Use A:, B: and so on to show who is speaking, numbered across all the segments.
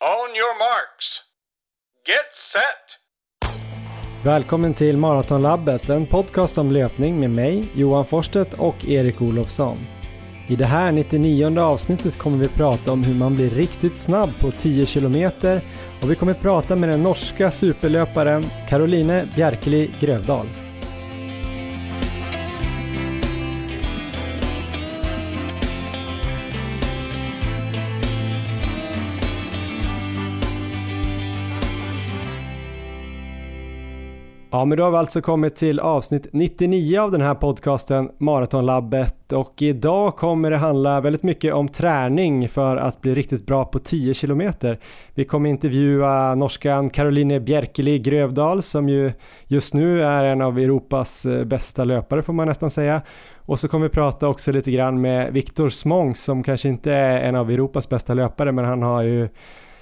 A: On your marks. Get set!
B: Välkommen till Maratonlabbet, en podcast om löpning med mig, Johan Forsstedt och Erik Olofsson. I det här 99 avsnittet kommer vi prata om hur man blir riktigt snabb på 10 km och vi kommer prata med den norska superlöparen Caroline Bjerkeli Grövdal. Ja, men då har vi alltså kommit till avsnitt 99 av den här podcasten Maratonlabbet och idag kommer det handla väldigt mycket om träning för att bli riktigt bra på 10 kilometer. Vi kommer intervjua norskan Caroline Bjerkeli Grövdal som ju just nu är en av Europas eh, bästa löpare får man nästan säga. Och så kommer vi prata också lite grann med Viktor Smångs som kanske inte är en av Europas bästa löpare men han har ju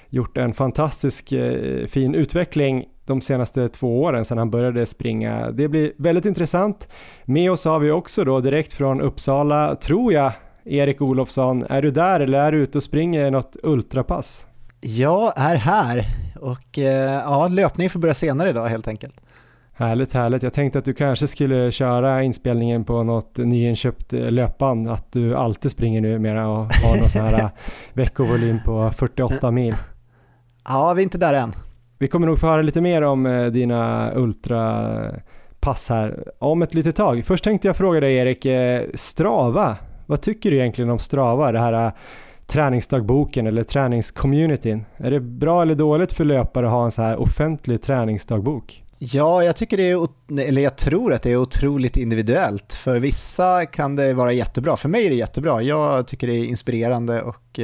B: gjort en fantastisk eh, fin utveckling de senaste två åren sedan han började springa. Det blir väldigt intressant. Med oss har vi också då direkt från Uppsala, tror jag, Erik Olofsson. Är du där eller är du ute och springer något ultrapass?
C: Jag är här och eh, ja, löpning får börja senare idag helt enkelt.
B: Härligt, härligt. Jag tänkte att du kanske skulle köra inspelningen på något nyinköpt eh, löpband, att du alltid springer numera och har någon sån här eh, veckovolym på 48 mil.
C: Ja, vi är inte där än.
B: Vi kommer nog få höra lite mer om eh, dina ultrapass eh, här om ett litet tag. Först tänkte jag fråga dig Erik, eh, Strava, vad tycker du egentligen om Strava, det här träningsdagboken eller träningscommunityn? Är det bra eller dåligt för löpare att ha en så här offentlig träningsdagbok?
C: Ja, jag tycker det är, eller jag tror att det är otroligt individuellt. För vissa kan det vara jättebra, för mig är det jättebra. Jag tycker det är inspirerande och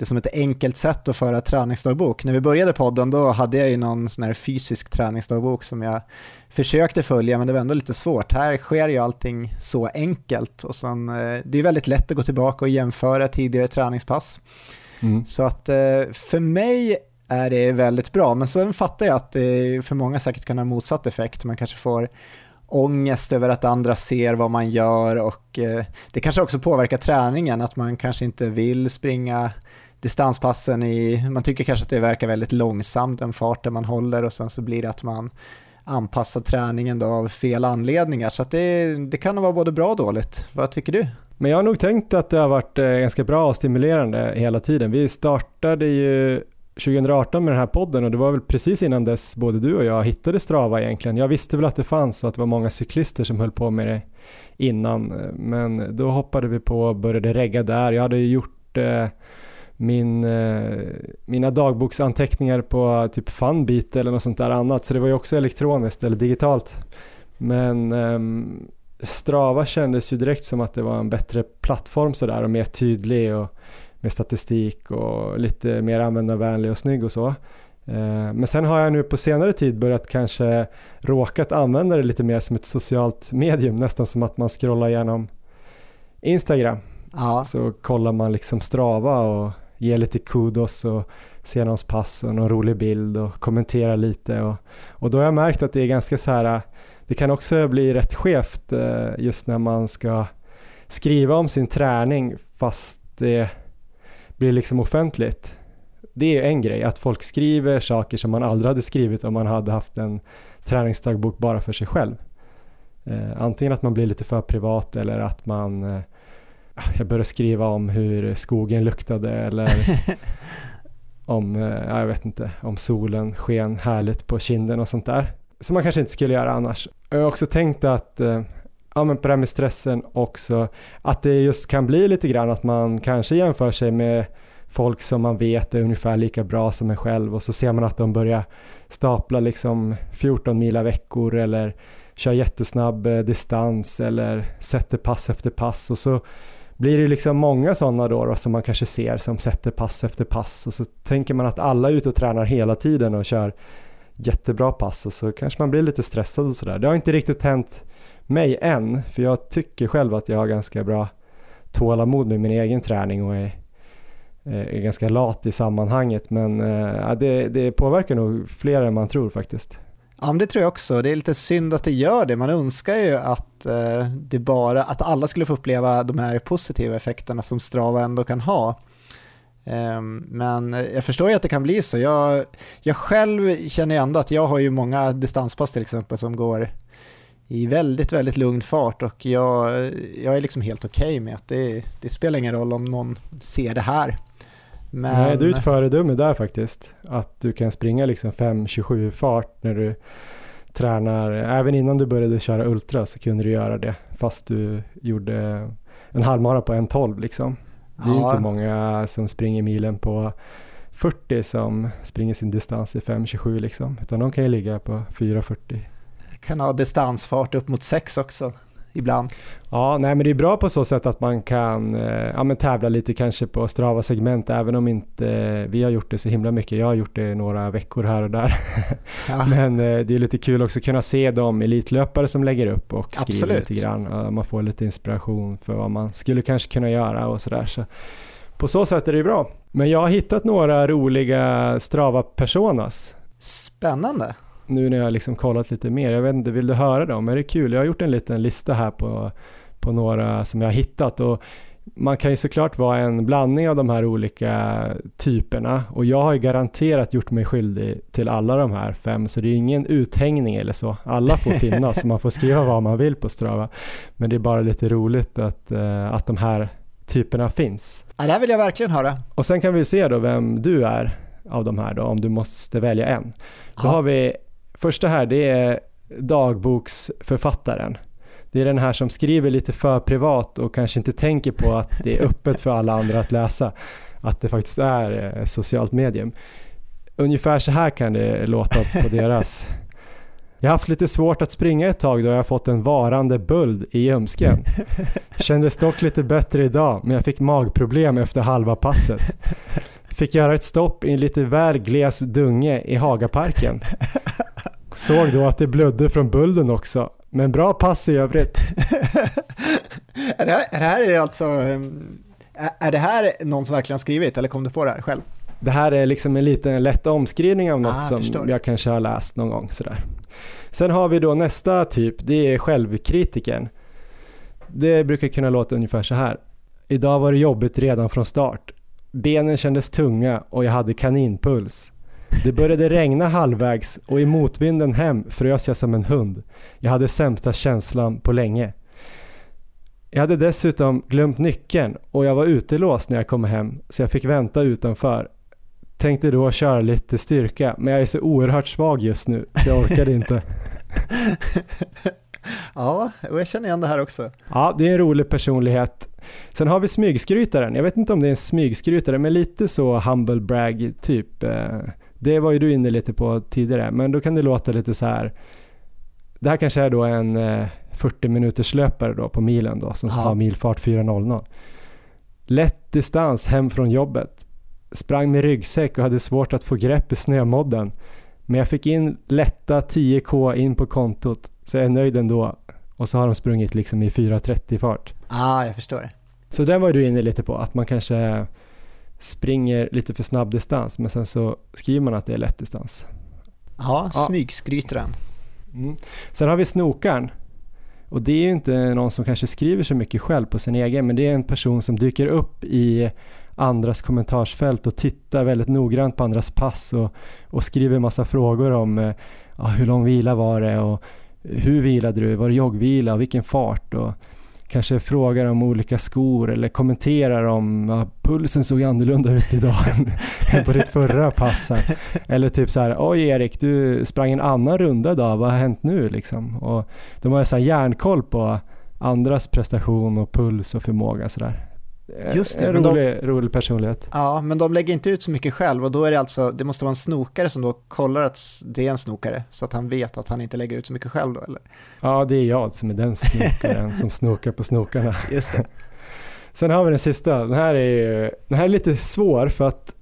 C: det som ett enkelt sätt att föra träningsdagbok. När vi började podden då hade jag ju någon sån här fysisk träningsdagbok som jag försökte följa men det var ändå lite svårt. Här sker ju allting så enkelt och sen, eh, det är väldigt lätt att gå tillbaka och jämföra tidigare träningspass. Mm. Så att eh, för mig är det väldigt bra men sen fattar jag att det för många säkert kan ha motsatt effekt. Man kanske får ångest över att andra ser vad man gör och eh, det kanske också påverkar träningen, att man kanske inte vill springa distanspassen i, man tycker kanske att det verkar väldigt långsamt den farten man håller och sen så blir det att man anpassar träningen då av fel anledningar så att det, det kan nog vara både bra och dåligt. Vad tycker du?
B: Men jag har nog tänkt att det har varit eh, ganska bra och stimulerande hela tiden. Vi startade ju 2018 med den här podden och det var väl precis innan dess både du och jag hittade Strava egentligen. Jag visste väl att det fanns och att det var många cyklister som höll på med det innan eh, men då hoppade vi på och började regga där. Jag hade ju gjort eh, min, eh, mina dagboksanteckningar på typ Funbeat eller något sånt där annat. Så det var ju också elektroniskt eller digitalt. Men eh, Strava kändes ju direkt som att det var en bättre plattform sådär och mer tydlig och med statistik och lite mer användarvänlig och snygg och så. Eh, men sen har jag nu på senare tid börjat kanske råkat använda det lite mer som ett socialt medium, nästan som att man scrollar igenom Instagram. Ja. Så kollar man liksom Strava och ge lite kudos och se någons pass och någon rolig bild och kommentera lite. Och, och då har jag märkt att det är ganska så här, det kan också bli rätt skevt eh, just när man ska skriva om sin träning fast det blir liksom offentligt. Det är en grej, att folk skriver saker som man aldrig hade skrivit om man hade haft en träningsdagbok bara för sig själv. Eh, antingen att man blir lite för privat eller att man eh, jag började skriva om hur skogen luktade eller om, eh, jag vet inte, om solen sken härligt på kinden och sånt där. Som man kanske inte skulle göra annars. Jag har också tänkt att, eh, ja men på det här med stressen också, att det just kan bli lite grann att man kanske jämför sig med folk som man vet är ungefär lika bra som en själv och så ser man att de börjar stapla liksom 14 mila veckor eller kör jättesnabb eh, distans eller sätter pass efter pass och så blir det liksom många sådana då, då som man kanske ser som sätter pass efter pass och så tänker man att alla är ute och tränar hela tiden och kör jättebra pass och så kanske man blir lite stressad och sådär. Det har inte riktigt hänt mig än, för jag tycker själv att jag har ganska bra tålamod med min egen träning och är, eh, är ganska lat i sammanhanget men äh, det, det påverkar nog fler än man tror faktiskt.
C: Ja, men det tror jag också. Det är lite synd att det gör det. Man önskar ju att, eh, det bara, att alla skulle få uppleva de här positiva effekterna som Strava ändå kan ha. Eh, men jag förstår ju att det kan bli så. Jag, jag själv känner ju ändå att jag har ju många distanspass till exempel som går i väldigt, väldigt lugn fart och jag, jag är liksom helt okej okay med att det, det spelar ingen roll om någon ser det här.
B: Men... Nej, du är ett föredöme där faktiskt. Att du kan springa liksom 5.27 fart när du tränar. Även innan du började köra Ultra så kunde du göra det fast du gjorde en halvmara på 1.12 liksom. Det är ja. inte många som springer milen på 40 som springer sin distans i 5.27 liksom. Utan de kan ju ligga på 4.40.
C: Kan ha distansfart upp mot 6 också ibland.
B: Ja, nej men det är bra på så sätt att man kan eh, ja, men tävla lite kanske på Strava segment även om inte eh, vi har gjort det så himla mycket. Jag har gjort det några veckor här och där. Ja. men eh, det är lite kul också att kunna se de elitlöpare som lägger upp och skriver Absolut. lite grann. man får lite inspiration för vad man skulle kanske kunna göra och sådär. Så på så sätt är det bra. Men jag har hittat några roliga Strava-personas.
C: Spännande
B: nu när jag liksom kollat lite mer. Jag vet inte, vill du höra dem? Är det kul? Jag har gjort en liten lista här på, på några som jag har hittat och man kan ju såklart vara en blandning av de här olika typerna och jag har ju garanterat gjort mig skyldig till alla de här fem så det är ingen uthängning eller så. Alla får finnas, man får skriva vad man vill på Strava. Men det är bara lite roligt att, uh, att de här typerna finns.
C: Ja, det här vill jag verkligen höra.
B: Och sen kan vi se då vem du är av de här då, om du måste välja en. Då har vi Första här det är dagboksförfattaren. Det är den här som skriver lite för privat och kanske inte tänker på att det är öppet för alla andra att läsa. Att det faktiskt är eh, socialt medium. Ungefär så här kan det låta på deras. Jag har haft lite svårt att springa ett tag då jag fått en varande böld i ljumsken. Kändes dock lite bättre idag men jag fick magproblem efter halva passet. Fick göra ett stopp i en lite väl gles dunge i Hagaparken. Såg då att det blödde från bulden också. Men bra pass i övrigt.
C: är, det här, är det här alltså, är det här någon som verkligen har skrivit eller kom du på det här själv?
B: Det här är liksom en liten lätt omskrivning av något ah, som förstår. jag kanske har läst någon gång sådär. Sen har vi då nästa typ, det är självkritiken. Det brukar kunna låta ungefär så här. Idag var det jobbigt redan från start. Benen kändes tunga och jag hade kaninpuls. Det började regna halvvägs och i motvinden hem frös jag som en hund. Jag hade sämsta känslan på länge. Jag hade dessutom glömt nyckeln och jag var utelåst när jag kom hem så jag fick vänta utanför. Tänkte då köra lite styrka men jag är så oerhört svag just nu så jag orkade inte.
C: ja, och jag känner igen det här också.
B: Ja, det är en rolig personlighet. Sen har vi smygskrytaren. Jag vet inte om det är en smygskrytare men lite så humble brag typ. Det var ju du inne lite på tidigare, men då kan det låta lite så här. Det här kanske är då en 40 eh, minuters löpare då på milen då som har milfart 4.00. Lätt distans hem från jobbet. Sprang med ryggsäck och hade svårt att få grepp i snömodden. Men jag fick in lätta 10k in på kontot så jag är nöjd ändå. Och så har de sprungit liksom i 4.30 fart.
C: Ja, ah, jag förstår.
B: Så den var du inne lite på, att man kanske springer lite för snabb distans men sen så skriver man att det är lätt distans.
C: Ja, smygskrytaren.
B: Mm. Sen har vi snokaren. Och det är ju inte någon som kanske skriver så mycket själv på sin egen men det är en person som dyker upp i andras kommentarsfält och tittar väldigt noggrant på andras pass och, och skriver massa frågor om eh, ja, hur lång vila var det och hur vilade du, var det joggvila och vilken fart och kanske frågar om olika skor eller kommenterar om ja, pulsen såg annorlunda ut idag än på ditt förra pass. Eller typ så här, oj Erik, du sprang en annan runda idag, vad har hänt nu liksom? Och de har så här järnkoll på andras prestation och puls och förmåga sådär.
C: Eh, Just det,
B: en rolig, de, rolig personlighet.
C: Ja, men de lägger inte ut så mycket själv och då är det alltså, det måste vara en snokare som då kollar att det är en snokare så att han vet att han inte lägger ut så mycket själv då eller?
B: Ja, det är jag som är den snokaren som snokar på snokarna.
C: Just det.
B: Sen har vi den sista, den här är, den här är lite svår för att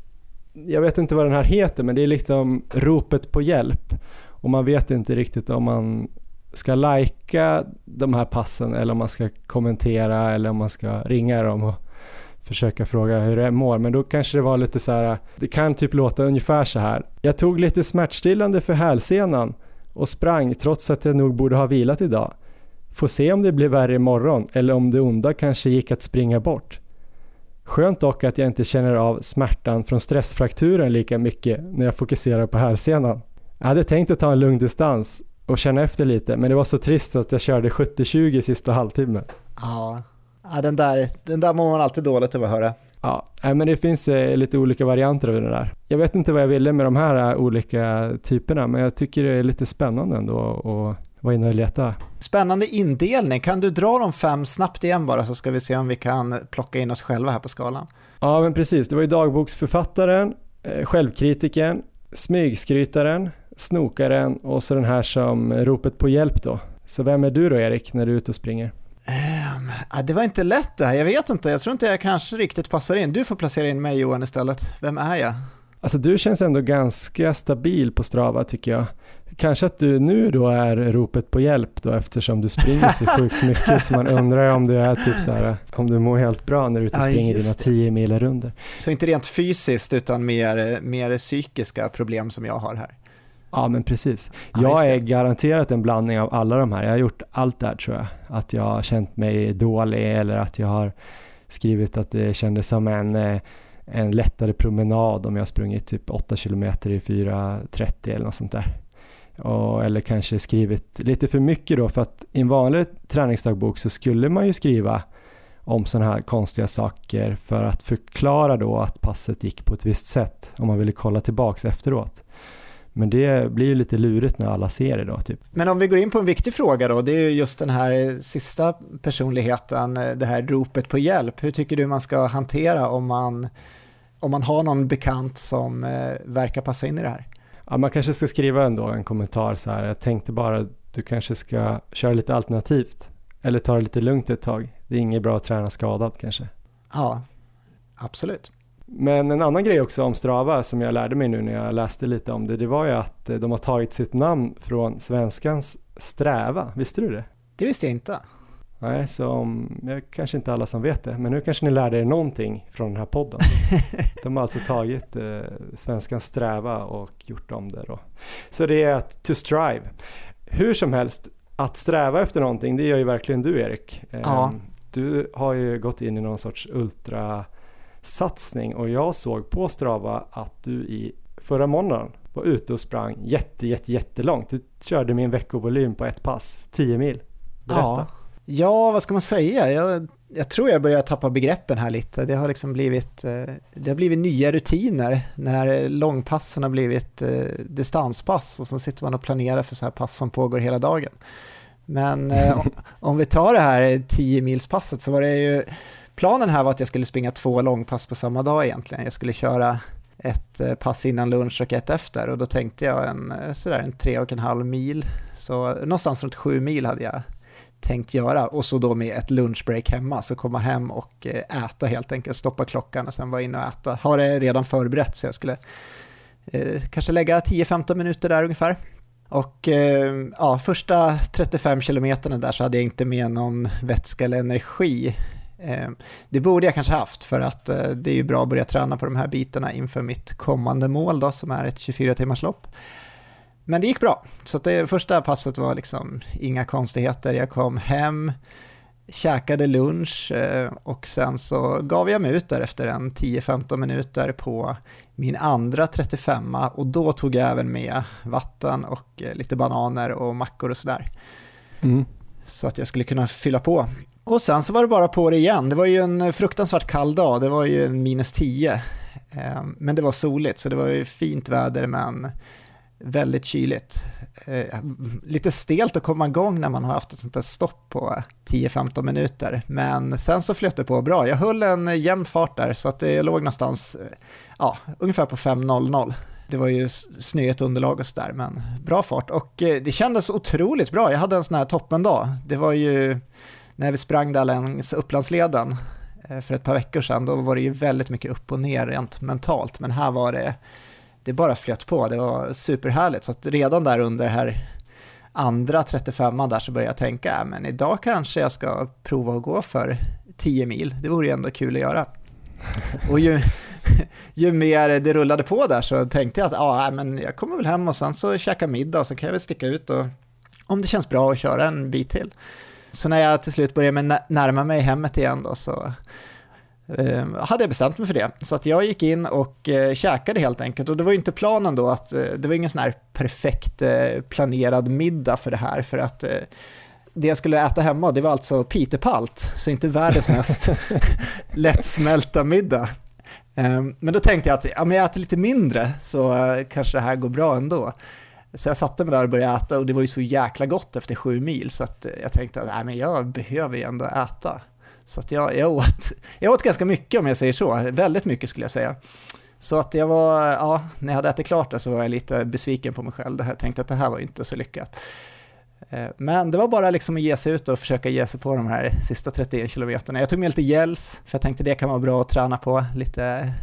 B: jag vet inte vad den här heter men det är liksom ropet på hjälp och man vet inte riktigt om man ska lajka de här passen eller om man ska kommentera eller om man ska ringa dem och försöka fråga hur det mår. Men då kanske det var lite så här, det kan typ låta ungefär så här. Jag tog lite smärtstillande för hälsenan och sprang trots att jag nog borde ha vilat idag. Får se om det blir värre imorgon eller om det onda kanske gick att springa bort. Skönt dock att jag inte känner av smärtan från stressfrakturen lika mycket när jag fokuserar på hälsenan. Jag hade tänkt att ta en lugn distans och känna efter lite, men det var så trist att jag körde 70-20 sista halvtimmen.
C: Ja, ja den, där, den där mår man alltid dåligt över att höra.
B: Ja, men det finns eh, lite olika varianter av det där. Jag vet inte vad jag ville med de här eh, olika typerna, men jag tycker det är lite spännande ändå att vara inne och leta.
C: Spännande indelning. Kan du dra de fem snabbt igen bara så ska vi se om vi kan plocka in oss själva här på skalan.
B: Ja, men precis. Det var ju dagboksförfattaren, eh, självkritiken, smygskrytaren, snokaren och så den här som ropet på hjälp då. Så vem är du då Erik när du är ute och springer?
C: Um, det var inte lätt det här, jag vet inte, jag tror inte jag kanske riktigt passar in. Du får placera in mig Johan istället, vem är jag?
B: Alltså du känns ändå ganska stabil på Strava tycker jag. Kanske att du nu då är ropet på hjälp då eftersom du springer så sjukt mycket så man undrar om du är typ så här, om du mår helt bra när du är ute och springer ja, dina 10 mil runder.
C: Så inte rent fysiskt utan mer, mer psykiska problem som jag har här.
B: Ja men precis. Jag är garanterat en blandning av alla de här. Jag har gjort allt där tror jag. Att jag har känt mig dålig eller att jag har skrivit att det kändes som en, eh, en lättare promenad om jag sprungit typ 8 km i 4.30 eller något sånt där. Och, eller kanske skrivit lite för mycket då för att i en vanlig träningsdagbok så skulle man ju skriva om sådana här konstiga saker för att förklara då att passet gick på ett visst sätt om man ville kolla tillbaks efteråt. Men det blir ju lite lurigt när alla ser det då. Typ.
C: Men om vi går in på en viktig fråga då, det är ju just den här sista personligheten, det här ropet på hjälp. Hur tycker du man ska hantera om man, om man har någon bekant som eh, verkar passa in i det här?
B: Ja, man kanske ska skriva ändå en kommentar så här, jag tänkte bara du kanske ska köra lite alternativt eller ta det lite lugnt ett tag. Det är inget bra att träna skadad kanske.
C: Ja, absolut.
B: Men en annan grej också om Strava som jag lärde mig nu när jag läste lite om det, det var ju att eh, de har tagit sitt namn från svenskans sträva. Visste du det?
C: Det visste jag inte.
B: Nej, så kanske inte alla som vet det, men nu kanske ni lärde er någonting från den här podden. De har alltså tagit eh, svenskans sträva och gjort om det då. Så det är att to strive. Hur som helst, att sträva efter någonting, det gör ju verkligen du Erik.
C: Ja.
B: Ehm, du har ju gått in i någon sorts ultra satsning och jag såg på Strava att du i förra måndagen var ute och sprang jätte, jätte, jättelångt. Du körde min veckovolym på ett pass, 10 mil. Berätta.
C: Ja. ja, vad ska man säga? Jag, jag tror jag börjar tappa begreppen här lite. Det har liksom blivit, eh, det har blivit nya rutiner när långpassen har blivit eh, distanspass och så sitter man och planerar för så här pass som pågår hela dagen. Men eh, om vi tar det här 10 milspasset så var det ju planen här var att jag skulle springa två långpass på samma dag egentligen. Jag skulle köra ett eh, pass innan lunch och ett efter och då tänkte jag en, eh, sådär en tre och en halv mil. Så någonstans runt sju mil hade jag tänkt göra och så då med ett lunchbreak hemma, så komma hem och eh, äta helt enkelt, stoppa klockan och sen vara inne och äta. Har det redan förberett så jag skulle eh, kanske lägga 10-15 minuter där ungefär. Och eh, ja, första 35 kilometerna där så hade jag inte med någon vätska eller energi det borde jag kanske haft för att eh, det är ju bra att börja träna på de här bitarna inför mitt kommande mål då som är ett 24 timmars lopp. Men det gick bra, så det första passet var liksom inga konstigheter. Jag kom hem, käkade lunch eh, och sen så gav jag mig ut där efter en 10-15 minuter på min andra 35 och då tog jag även med vatten och lite bananer och mackor och sådär. Mm. Så att jag skulle kunna fylla på. Och sen så var det bara på det igen. Det var ju en fruktansvärt kall dag, det var ju en minus 10. Ehm, men det var soligt, så det var ju fint väder men väldigt kyligt. Ehm, lite stelt att komma igång när man har haft ett sånt där stopp på 10-15 minuter. Men sen så flöt det på bra. Jag höll en jämn fart där så att det låg någonstans ja, ungefär på 5.00. Det var ju snöigt underlag och sådär, men bra fart. Och eh, det kändes otroligt bra. Jag hade en sån här toppendag. Det var ju när vi sprang där längs Upplandsleden eh, för ett par veckor sedan, då var det ju väldigt mycket upp och ner rent mentalt, men här var det, det bara flöt på, det var superhärligt, så redan där under det här andra 35 där så började jag tänka, men idag kanske jag ska prova att gå för 10 mil, det vore ju ändå kul att göra. Och ju, ju mer det rullade på där så tänkte jag att ja, men jag kommer väl hem och sen så käka middag och så kan jag väl sticka ut och om det känns bra att köra en bit till. Så när jag till slut började närma mig hemmet igen då så eh, hade jag bestämt mig för det. Så att jag gick in och eh, käkade helt enkelt. Och det var ju inte planen då att, eh, det var ingen sån här perfekt eh, planerad middag för det här. För att det jag skulle äta hemma, det var alltså pitepalt, så inte världens mest lättsmälta middag. Ehm, men då tänkte jag att ja, men jag äter lite mindre så kanske det här går bra ändå. Så jag satte mig där och började äta och det var ju så jäkla gott efter sju mil så att jag tänkte att men jag behöver ju ändå äta. Så att jag, jag, åt, jag åt ganska mycket om jag säger så, väldigt mycket skulle jag säga. Så att jag var, ja, när jag hade ätit klart det så var jag lite besviken på mig själv. Jag tänkte att det här var inte så lyckat. Eh, men det var bara liksom att ge sig ut och försöka ge sig på de här sista 31 kilometerna. Jag tog med lite gels, för jag tänkte det kan vara bra att träna på lite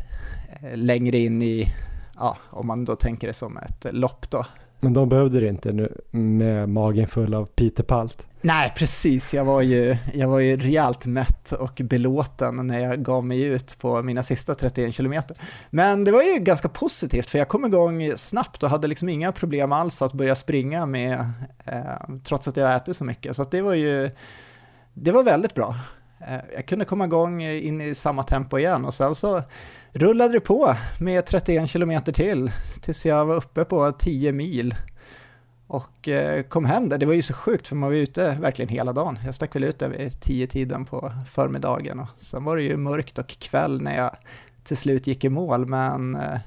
C: eh, längre in i, ja, om man då tänker det som ett lopp då.
B: Men de behövde det inte nu med magen full av pitepalt?
C: Nej, precis. Jag var, ju, jag var ju rejält mätt och belåten när jag gav mig ut på mina sista 31 kilometer. Men det var ju ganska positivt, för jag kom igång snabbt och hade liksom inga problem alls att börja springa med, eh, trots att jag ätit så mycket. Så det var ju, det var väldigt bra. Eh, jag kunde komma igång in i samma tempo igen och sen så rullade det på med 31 kilometer till tills jag var uppe på 10 mil och eh, kom hem där. Det var ju så sjukt för man var ute verkligen hela dagen. Jag stack väl ut där vid 10-tiden på förmiddagen och sen var det ju mörkt och kväll när jag till slut gick i mål men eh,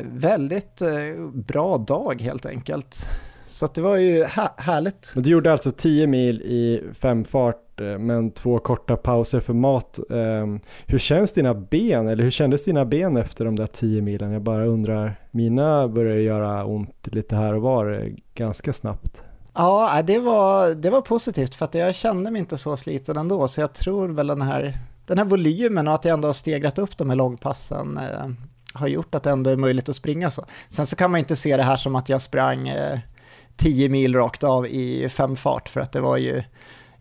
C: väldigt eh, bra dag helt enkelt. Så det var ju härligt.
B: Men du gjorde alltså 10 mil i femfart eh, men två korta pauser för mat. Ehm, hur känns dina ben eller hur kändes dina ben efter de där tio milen? Jag bara undrar, mina börjar göra ont lite här och var eh, ganska snabbt.
C: Ja, det var, det var positivt för att jag kände mig inte så sliten ändå så jag tror väl den här, den här volymen och att jag ändå har stegrat upp de här långpassen eh, har gjort att det ändå är möjligt att springa så. Sen så kan man inte se det här som att jag sprang eh, 10 mil rakt av i fem fart för att det var ju,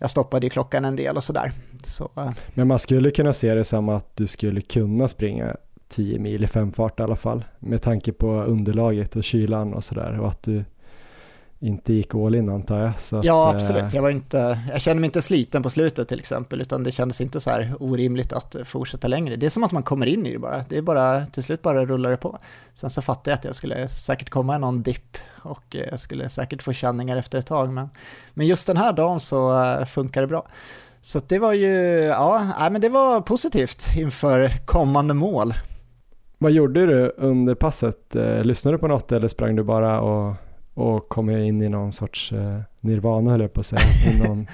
C: jag stoppade ju klockan en del och sådär. Så. Eh.
B: Men man skulle kunna se det som att du skulle kunna springa 10 mil i femfart i alla fall med tanke på underlaget och kylan och sådär och att du inte gick all in antar jag.
C: Ja,
B: att,
C: absolut. Eh, jag, var inte, jag kände mig inte sliten på slutet till exempel, utan det kändes inte så här orimligt att fortsätta längre. Det är som att man kommer in i det bara. Det är bara, till slut bara rullar det på. Sen så fattade jag att jag skulle säkert komma i någon dipp och jag skulle säkert få känningar efter ett tag, men, men just den här dagen så eh, funkar det bra. Så det var ju, ja, men det var positivt inför kommande mål.
B: Vad gjorde du under passet? Eh, lyssnade du på något eller sprang du bara och och kommer in i någon sorts eh, nirvana höll jag på att säga, i någon,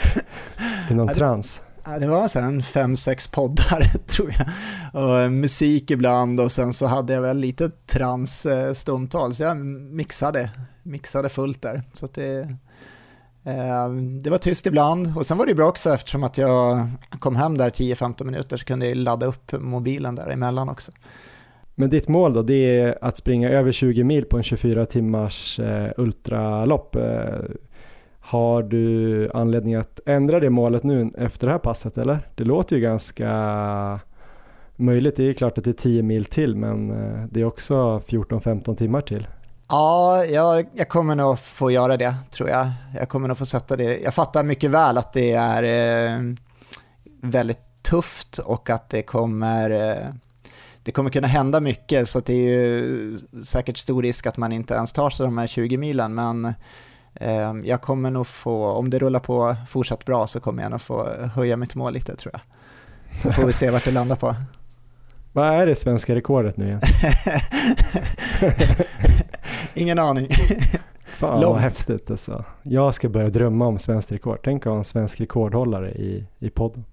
B: i någon trans.
C: Ja, det var sen fem, sex poddar tror jag. Och eh, musik ibland och sen så hade jag väl lite trans eh, stundtals. Jag mixade, mixade fullt där. Så det, eh, det var tyst ibland och sen var det bra också eftersom att jag kom hem där 10-15 minuter så kunde jag ladda upp mobilen där emellan också.
B: Men ditt mål då, det är att springa över 20 mil på en 24 timmars eh, ultralopp. Eh, har du anledning att ändra det målet nu efter det här passet eller? Det låter ju ganska möjligt. Det är klart att det är 10 mil till men eh, det är också 14-15 timmar till.
C: Ja, jag, jag, kommer nog få göra det tror jag. Jag kommer nog få sätta det. Jag fattar mycket väl att det är eh, väldigt tufft och att det kommer eh, det kommer kunna hända mycket så det är ju säkert stor risk att man inte ens tar sig de här 20 milen men eh, jag kommer nog få, om det rullar på fortsatt bra så kommer jag nog få höja mitt mål lite tror jag. Så får vi se vart det landar på.
B: Vad är det svenska rekordet nu igen?
C: Ingen aning.
B: Fan Långt. vad häftigt alltså. Jag ska börja drömma om svenskt rekord. Tänk att ha en svensk rekordhållare i, i podden.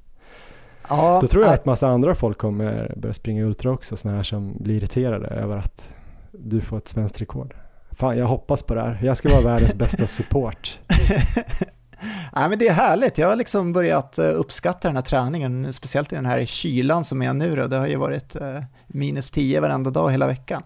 B: Ja, Då tror jag att massa andra folk kommer börja springa ultra också, sådana här som blir irriterade över att du får ett svenskt rekord. Fan, jag hoppas på det här. Jag ska vara världens bästa support.
C: Nej, men det är härligt. Jag har liksom börjat eh, uppskatta den här träningen, speciellt i den här kylan som är nu. Då. Det har ju varit eh, minus 10 varenda dag hela veckan.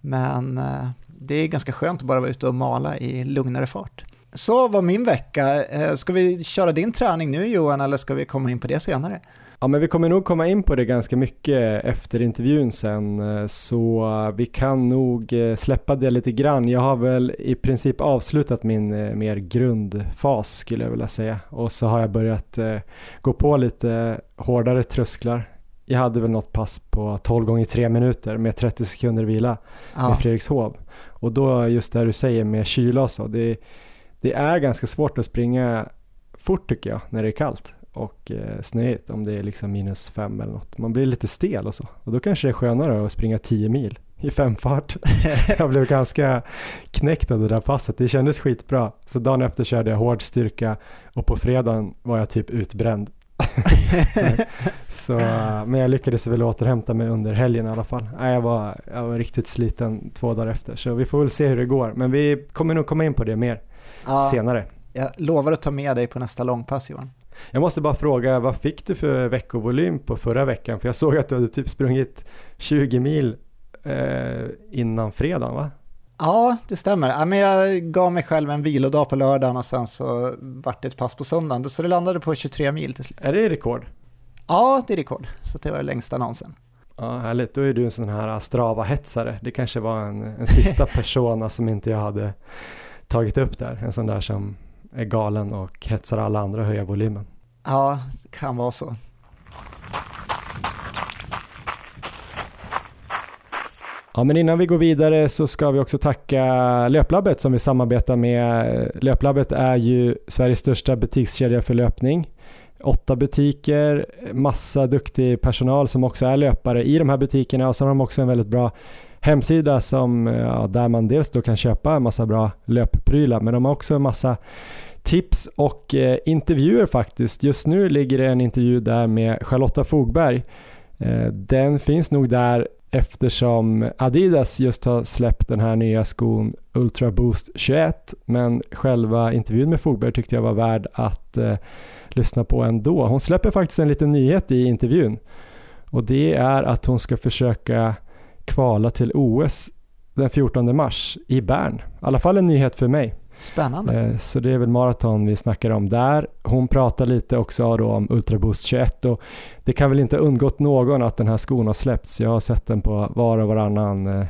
C: Men eh, det är ganska skönt att bara vara ute och mala i lugnare fart. Så var min vecka. Ska vi köra din träning nu Johan, eller ska vi komma in på det senare?
B: Ja men vi kommer nog komma in på det ganska mycket efter intervjun sen så vi kan nog eh, släppa det lite grann. Jag har väl i princip avslutat min eh, mer grundfas skulle jag vilja säga och så har jag börjat eh, gå på lite hårdare trösklar jag hade väl något pass på 12 gånger 3 minuter med 30 sekunder vila
C: Ja.
B: med Fredrikshov. Och då just det du säger med kyla och så, det, det är ganska svårt att springa fort tycker jag när det är kallt och eh, snöigt om det är liksom minus fem eller något. Man blir lite stel och så och då kanske det är skönare att springa 10 mil i femfart. jag blev ganska knäckt av det där passet. Det kändes skitbra. Så dagen efter körde jag hård styrka och på fredagen var jag typ utbränd. så, men jag lyckades väl återhämta mig under helgen i alla fall. Jag var, jag var riktigt sliten två dagar efter så vi får väl se hur det går. Men vi kommer nog komma in på det mer
C: Ja,
B: senare.
C: jag lovar att ta med dig på nästa långpass Johan.
B: Jag måste bara fråga, vad fick du för veckovolym på förra veckan? För jag såg att du hade typ sprungit 20 mil eh, innan fredagen va?
C: Ja, det stämmer. Ja, men jag gav mig själv en vilodag på lördagen och sen så vart det ett pass på söndagen. Så det landade på 23 mil till slut.
B: Är det rekord?
C: Ja, det är rekord. Så det var det längsta någonsin.
B: Ja, härligt. Då är du en sån här Strava-hetsare. Det kanske var en, en sista persona som inte jag hade tagit upp där. En sån där som är galen och hetsar alla andra att höja volymen.
C: Ja, det kan vara så.
B: Ja, men innan vi går vidare så ska vi också tacka Löplabbet som vi samarbetar med. Löplabbet är ju Sveriges största butikskedja för löpning. Åtta butiker, massa duktig personal som också är löpare i de här butikerna och så har de också en väldigt bra hemsida som, ja, där man dels då kan köpa en massa bra löpprylar men de har också en massa tips och eh, intervjuer faktiskt. Just nu ligger det en intervju där med Charlotta Fogberg. Eh, den finns nog där eftersom Adidas just har släppt den här nya skon Ultra Boost 21 men själva intervjun med Fogberg tyckte jag var värd att eh, lyssna på ändå. Hon släpper faktiskt en liten nyhet i intervjun och det är att hon ska försöka kvala till OS den 14 mars i Bern. I alla fall en nyhet för mig.
C: Spännande.
B: Eh, Så det är väl maraton vi snackar om där. Hon pratar lite också då om Ultra Boost 21 och det kan väl inte undgått någon att den här skon har släppts. Jag har sett den på var och varannan eh,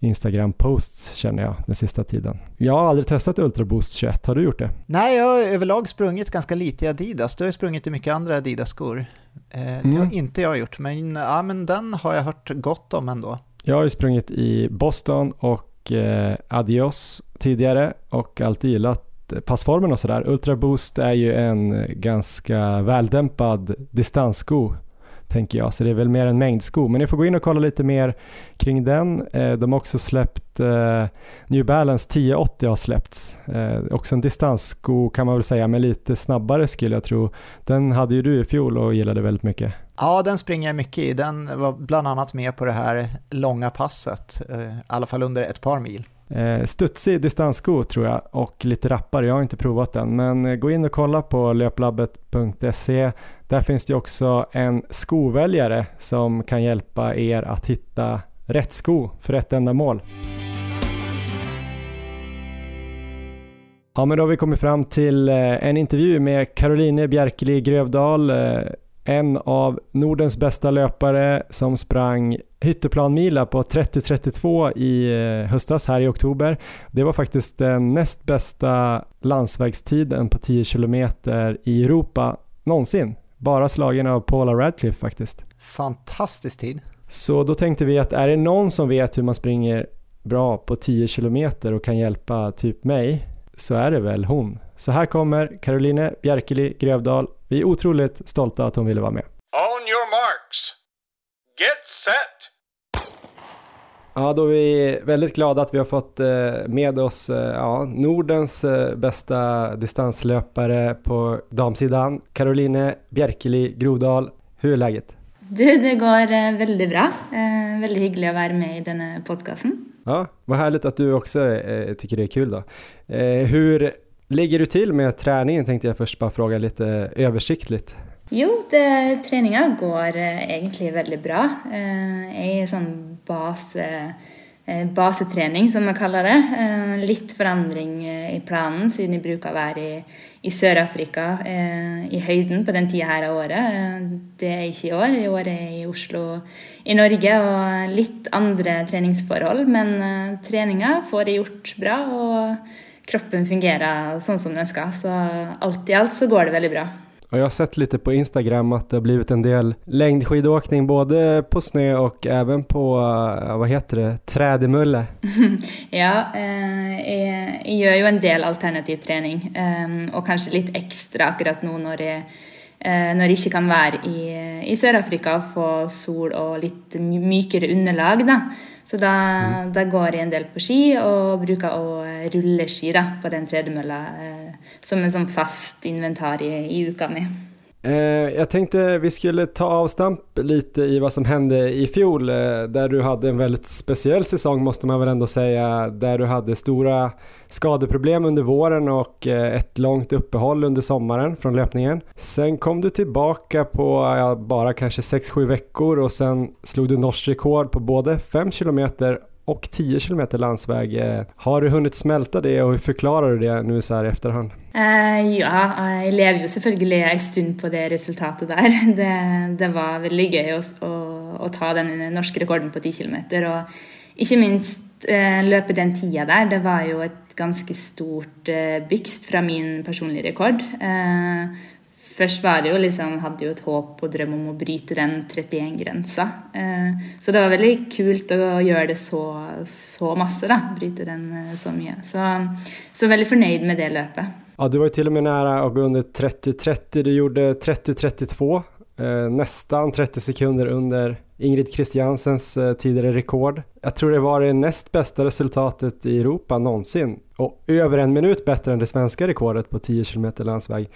B: Instagram-post känner jag den sista tiden. Jag har aldrig testat Ultra Boost 21, har du gjort det?
C: Nej, jag har överlag sprungit ganska lite i Adidas. Du har ju sprungit i mycket andra Adidas-skor. Eh, Det har
B: Mm.
C: inte jag gjort, men, ja, men den har jag hört gott om ändå.
B: Jag har ju sprungit i Boston och eh, Adios tidigare och alltid gillat passformen och sådär. Ultra Boost är ju en ganska väldämpad distanssko tänker jag, så det är väl mer en mängdsko. Men ni får gå in och kolla lite mer kring den. Eh, de har också släppt eh, New Balance 1080 har släppts. Eh, också en distanssko kan man väl säga, men lite snabbare skulle jag tro. Den hade ju du i fjol och gillade väldigt mycket.
C: Ja, den springer jag mycket i. Den var bland annat med på det här långa passet, i alla fall under ett par mil.
B: Eh, studsig distanssko tror jag och lite rappare. Jag har inte provat den men eh, gå in och kolla på löplabbet.se. Där finns det också en skoväljare som kan hjälpa er att hitta rätt sko för rätt ändamål. Ja men då har vi kommit fram till eh, en intervju med Caroline Bjerkeli Grövdal eh, en av Nordens bästa löpare som sprang Hytteplanmila på 30.32 i eh, höstas här i oktober. Det var faktiskt den näst bästa landsvägstiden på 10 kilometer i Europa någonsin. Bara slagen av Paula Radcliffe faktiskt.
C: Fantastisk tid.
B: Så då tänkte vi att är det någon som vet hur man springer bra på 10 kilometer och kan hjälpa typ mig så är det väl hon. Så här kommer Caroline Bjerkeli Grövdal. Vi är otroligt stolta att hon ville vara med.
A: On your marks. Get set.
B: Ja, då är vi väldigt glada att vi har fått eh, med oss eh, ja, Nordens eh, bästa distanslöpare på damsidan, Caroline Bjerkeli Grodal. Hur är läget?
D: Du, det går veldig bra. Veldig hyggelig å være med i denne podkasten.
B: Ja, vad härligt att du också tycker det är kul då. Hur ligger du till med träningen tänkte jag först bara fråga lite översiktligt.
D: Jo, det, treninga går eh, egentlig veldig bra. Eh, jeg er sånn base, eh, basetrening, som jeg kaller det. Litt forandring i planen, siden jeg bruker å være i, i Sør-Afrika i høyden på den tida her av året. Det er ikke i år. I år er jeg i Oslo i Norge og litt andre treningsforhold. Men treninga får jeg gjort bra, og kroppen fungerer sånn som den skal. Så alt i alt så går det veldig bra.
B: Och jag har sett lite på Instagram att det har blivit en del längdskidåkning både på snö och även på, vad heter det, trädemulle.
D: ja, eh, eh, jag, gör ju en del alternativ träning eh, och kanske lite extra akkurat nu när det eh, når jeg ikke kan være i, i Sør-Afrika og få sol og litt mykere underlag. Da. Så da, mm. da, går jeg en del på ski og bruker å rulle ski da, på den tredemølla eh, som en sånn fast inventarie i uka mi.
B: Eh, jag tänkte vi skulle ta avstamp lite i vad som hände i fjol, eh, där du hade en väldigt speciell säsong måste man väl ändå säga, där du hade stora skadeproblem under våren och eh, ett långt uppehåll under sommaren från löpningen. Sen kom du tillbaka på ja, bara kanske 6-7 veckor och sen slog du norskt rekord på både 5 kilometer och 10 km landsväg. Eh, har du hunnit smälta det och hur förklarar du det nu så här i efterhand?
D: Uh, ja, eh, jag levde ju såklart en stund på det resultatet där. Det, det var väldigt gøy att, att, att, ta den norska rekorden på 10 km. Och inte minst uh, løpe den tiden där, Det var ju ett ganska stort uh, från fra min personliga rekord. Først var det jo liksom, hadde jo et håp og drøm om å bryte den 31-grensa. Eh, så det var veldig kult å gjøre det så, så masse, da. Bryte den eh, så mye. Så, så veldig fornøyd med det løpet.
B: Ja, du var ju till och med nära att gå under 30-30. Du gjorde 30-32, eh, nästan 30 sekunder under Ingrid Christiansens eh, tidigare rekord. Jag tror det var det näst bästa resultatet i Europa någonsin och över en minut bättre än det svenska rekordet på 10 km landsväg.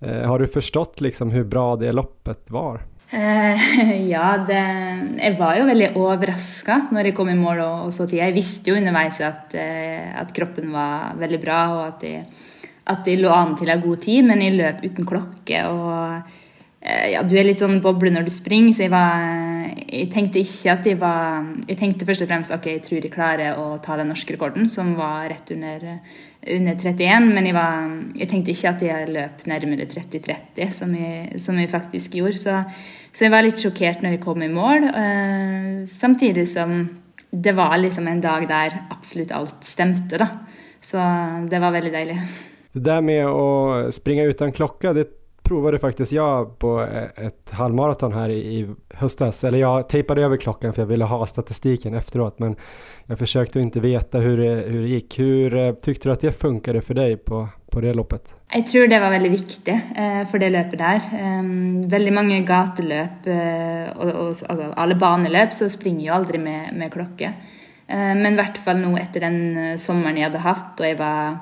B: Eh, har du förstått liksom hur bra det loppet var?
D: Uh, ja, det, jeg var jo veldig overraska når jeg kom i mål og, og så tid. Jeg visste jo underveis at, uh, eh, at kroppen var veldig bra, og at jeg at de lå an til en god tid, men jeg løp uten klokke. og ja, Du er litt sånn boble når du springer, så jeg, var, jeg tenkte ikke at jeg var Jeg tenkte først og fremst ok, jeg tror jeg klarer å ta den norske rekorden, som var rett under, under 31, men jeg, var, jeg, tenkte ikke at jeg løp nærmere 30-30, som, som, jeg faktisk gjorde. Så, så, jeg var litt sjokkert når jeg kom i mål, eh, uh, samtidig som det var liksom en dag der absolutt alt stemte, da. Så det var veldig deilig.
B: Det där med att springa utan klocka, det provade faktiskt jag på eh, ett halvmaraton här i höstas. Eller jag tejpade över klockan för jag ville ha statistiken efteråt. Men jag försökte inte veta hur det, hur det gick. Hur eh, tyckte du att det funkade för dig på, på det loppet?
D: Jag tror det var väldigt viktigt eh, för det löpet där. Ehm, väldigt många gatelöp och, och alltså, alla banelöp så springer jag aldrig med, med klocka. Ehm, men i vart fall nu efter den sommaren jag hade haft och jag var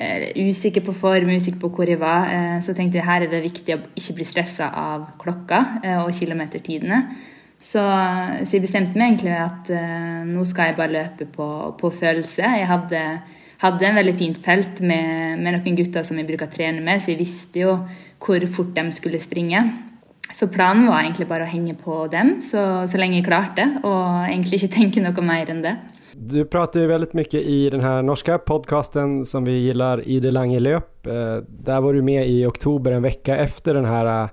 D: Eh, usikker på form, usikker på hvor jeg var, eh, så tenkte jeg her er det viktig å ikke bli stressa av klokka eh, og kilometertidene. Så, så, jeg bestemte meg egentlig at uh, nå skal jeg bare løpe på, på følelse. Jeg hadde, hadde, en veldig fint felt med, med, noen gutter som jeg bruker å trene med, så jeg visste jo hvor fort de skulle springe. Så planen var egentlig bare å henge på dem så, så lenge jeg klarte, og egentlig ikke tenke noe mer enn det.
B: Du pratar ju väldigt mycket i den här norska podcasten som vi gillar, Ide Lange Löp. Eh, där var du med i oktober, en vecka efter den här, eh,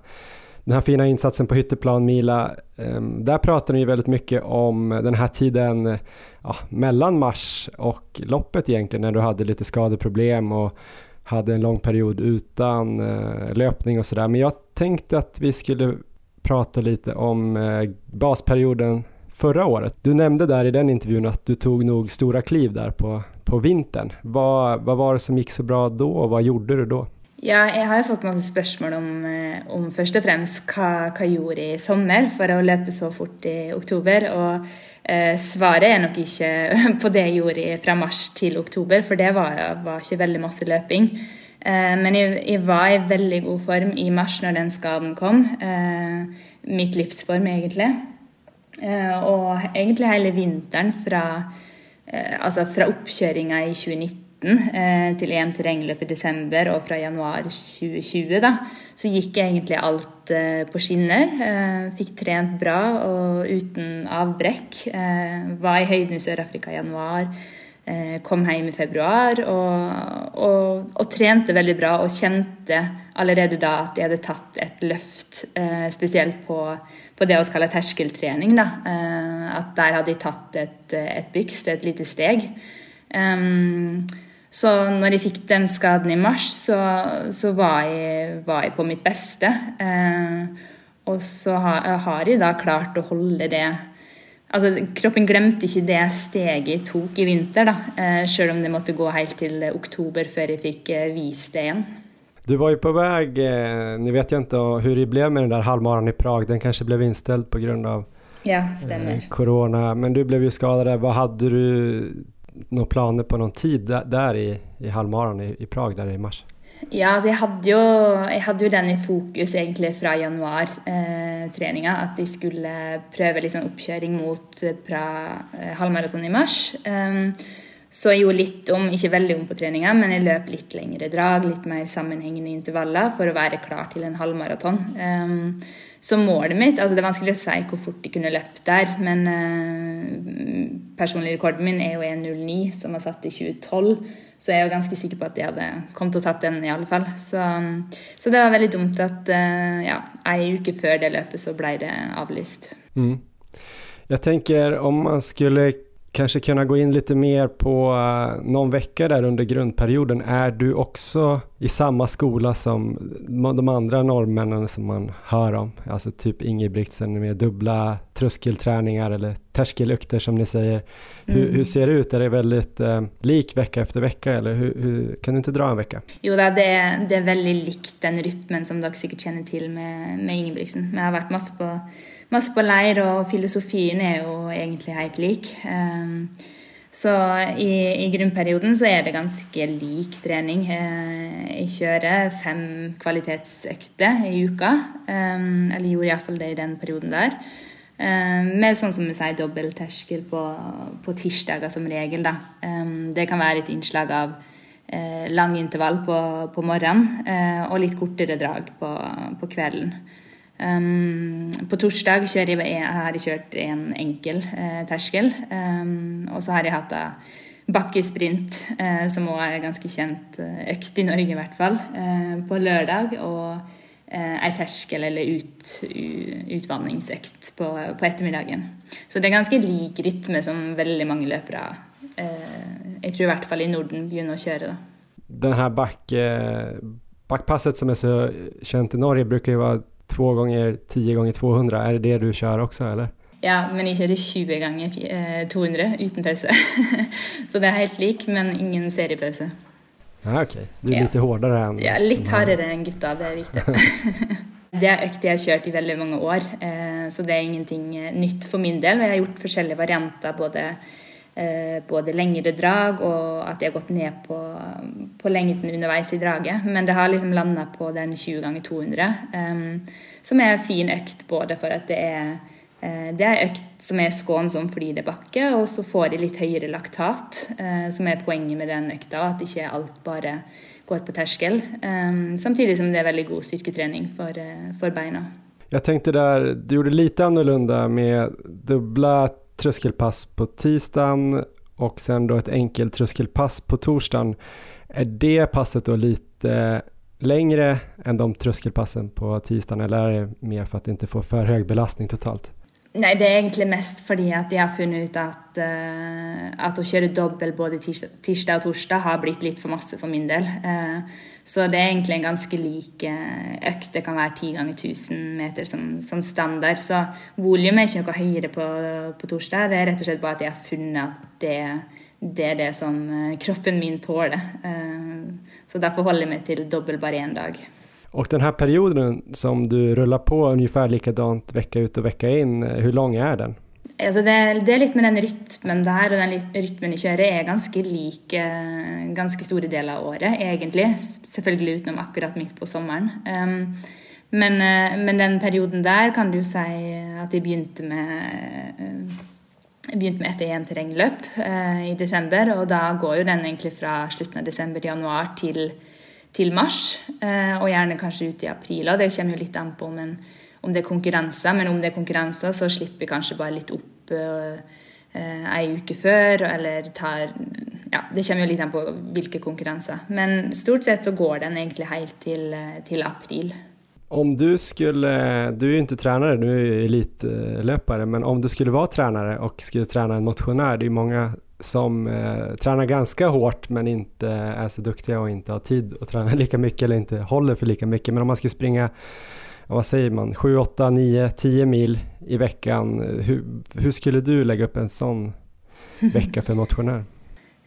B: den här fina insatsen på Hytteplan Mila. Ehm, där pratar ni ju väldigt mycket om den här tiden ja, mellan mars och loppet egentligen, när du hade lite skadeproblem och hade en lång period utan eh, löpning och sådär. Men jag tänkte att vi skulle prata lite om basperioden förra året. Du nämnde där i den intervjun att du tog nog stora kliv där på, på vintern. Vad, vad var det som gick så bra då och vad gjorde du då?
D: Ja, jag har fått masse spørsmål om, eh, om først og fremst hva, hva jeg gjorde i sommer for å løpe så fort i oktober. Og eh, svaret er nok ikke på det jeg gjorde fra mars til oktober, for det var, var ikke veldig masse løping. Eh, men jeg, jeg, var i veldig god form i mars når den skaden kom. Eh, mitt livsform, egentlig. Eh, og egentlig hele vinteren fra, eh, altså fra oppkjøringa i 2019 eh, til EM terrengløp i desember og fra januar 2020, da, så gikk egentlig alt eh, på skinner. Eh, Fikk trent bra og uten avbrekk. Eh, var i høyden i Sør-Afrika i januar. Eh, kom hjem i februar og, og, og, trente veldig bra og kjente allerede da at jeg hadde tatt et løft, eh, spesielt på på det vi kaller terskeltrening. Da. Eh, at der hadde de tatt et, et byks, et lite steg. Um, Så når jeg fikk den skaden i mars, så, så var, jeg, var, jeg, på mitt beste. Eh, og så har, har, jeg da klart å holde det Altså, kroppen glemte ikke det steget jeg tok i vinter, da. Eh, selv om det måtte gå helt til oktober før jeg fikk eh, vist det igjen.
B: Du var ju på väg, eh, nu vet jag inte hur det blev med den där halvmaran i Prag, den kanske blev inställd på grund av
D: ja. Eh,
B: corona, men du blev ju skadad. Vad hade du några planer på någon tid där, där i, i halvmaran i, i Prag där i mars?
D: Ja, altså jeg hadde, jo, jeg hadde jo den i fokus egentlig fra januar-treninga. Eh, at de skulle prøve liksom oppkjøring mot eh, pra, eh, halvmaraton i mars. Um, så jeg gjorde litt om, ikke veldig om på treninga, men jeg løp litt lengre drag, litt mer sammenhengende intervaller for å være klar til en halvmaraton. Um, så målet mitt altså Det er vanskelig å si hvor fort de kunne løpt der, men eh, uh, personlig rekorden min er jo 1,09, som var satt i 2012. Så är jag ganska säker på att de hade kommit och tagit den, i alla fall. Så, um, så det var väldigt dumt att eh, ja, en vecka före det löpet så blev det avlyst.
B: Mm. Jag tänker om man skulle kanske kunna gå in lite mer på uh, någon vecka där under grundperioden. Är du också i samma skola som de andra norrmännen som man hör om? Alltså typ Ingebrigtsen med dubbla tröskelträningar eller terskelukter som ni säger. Mm. Hur, hur, ser det ut? Är det väldigt uh, lik vecka efter vecka eller hur, hur, kan du inte dra en vecka?
D: Jo, det, det är väldigt likt den rytmen som du säkert känner till med, med Ingebrigtsen. Men jag har varit massor på masse på leir, og filosofien er jo egentlig helt lik. Ehm, så i, i, grunnperioden så er det ganske lik trening. Eh, Jeg kjører fem kvalitetsøkter i uka. Ehm, eller gjorde iallfall det i den perioden der. Ehm, med sånn som vi sier dobbel terskel på, på tirsdager som regel. Da. det kan være et innslag av eh, lang intervall på, på morgenen eh, og litt kortere drag på, på kvelden. Um, på torsdag kjører jeg, en, har jeg kjørt en enkel eh, terskel. Um, ehm, og så har jeg hatt eh, bakkesprint, eh, som òg er en ganske kjent økt eh, i Norge, i hvert fall, ehm, eh, på lørdag. Og ei terskel- eller ut, utvanningsøkt på, på, ettermiddagen. Så det er ganske lik rytme som veldig mange løpere eh, Jeg tror i hvert fall i Norden begynner å kjøre. da.
B: Den her back, backpasset som är så känt i Norge brukar ju vara 2 gånger 10 gånger 200, är det det du kör också eller?
D: Ja, men jag körde 20 gånger eh, 200 utan pause. så det är helt lik, men ingen seriepause.
B: Ah, Okej, okay. du är ja. lite hårdare än...
D: Ja, lite hårdare än gutta, det är viktigt. det är ökter jag har kört i väldigt många år, eh, så det är ingenting eh, nytt för min del. Jag har gjort olika varianter, både Eh, både längre drag och att jag gått ner på, på längden underveis i draget. Men det har liksom landat på den 20x200 um, ehm, som en fin ökt både för att det är eh, det är økt som er skånsom fordi det er bakke, og så får de litt høyere laktat, eh, som er poenget med den økta. At ikke alt bare går på terskel. Ehm, samtidigt samtidig som det är väldigt god styrketrening för uh, for beina.
B: Jag tänkte där, du gjorde lite annorlunda med dubbla tröskelpass på tisdagen och sen då ett enkelt tröskelpass på torsdagen. Är det passet då lite längre än de tröskelpassen på tisdagen eller är det mer för att inte få för hög belastning totalt?
D: Nej, det är egentligen mest för att jag har funnit ut att, uh, att att köra dubbel både tisdag och torsdag har blivit lite för massor för min del. Uh, så det er egentlig en ganske lik økt. Det kan være 10 ganger 1000 meter som, som standard. Så volumet er ikke noe høyere på, på, torsdag. Det er rett og slett bare at jeg har funnet at det, det er det som eh, kroppen min tåler. Eh, så derfor holder jeg meg til dobbel bare én dag.
B: Och den här perioden som du rullar på ungefär likadant vecka ut och vecka in, eh, hur lång är den?
D: Altså det, det, er litt med den rytmen der, og den rytmen i kjøret er ganske lik eh, ganske store deler av året, egentlig. Selvfølgelig utenom akkurat midt på sommeren. Um, ehm, men, eh, men, den perioden der kan du si at jeg begynte med eh, jeg begynte med et EM-terrengløp eh, i desember, og da går jo den egentlig fra slutten av desember til januar til, til mars, og gjerne kanskje ut i april. Og det kommer jo litt an på om en om det er konkurranser, men om det er konkurranser, så slipper jeg kanskje bare litt opp eh, eh ei uke før, eller tar Ja, det kommer jo litt an på hvilke konkurranser. Men stort sett så går den egentlig helt till, eh, till april.
B: Om du skulle, du är ju inte tränare, du är elitlöpare, men om du skulle vara tränare och skulle träna en motionär, det är många som eh, tränar ganska hårt men inte är så duktiga och inte har tid att träna lika mycket eller inte håller för lika mycket. Men om man ska springa, vad säger man, 7, 8, 9, 10 mil i veckan, hur, hur skulle du lägga upp en sån vecka för motionär?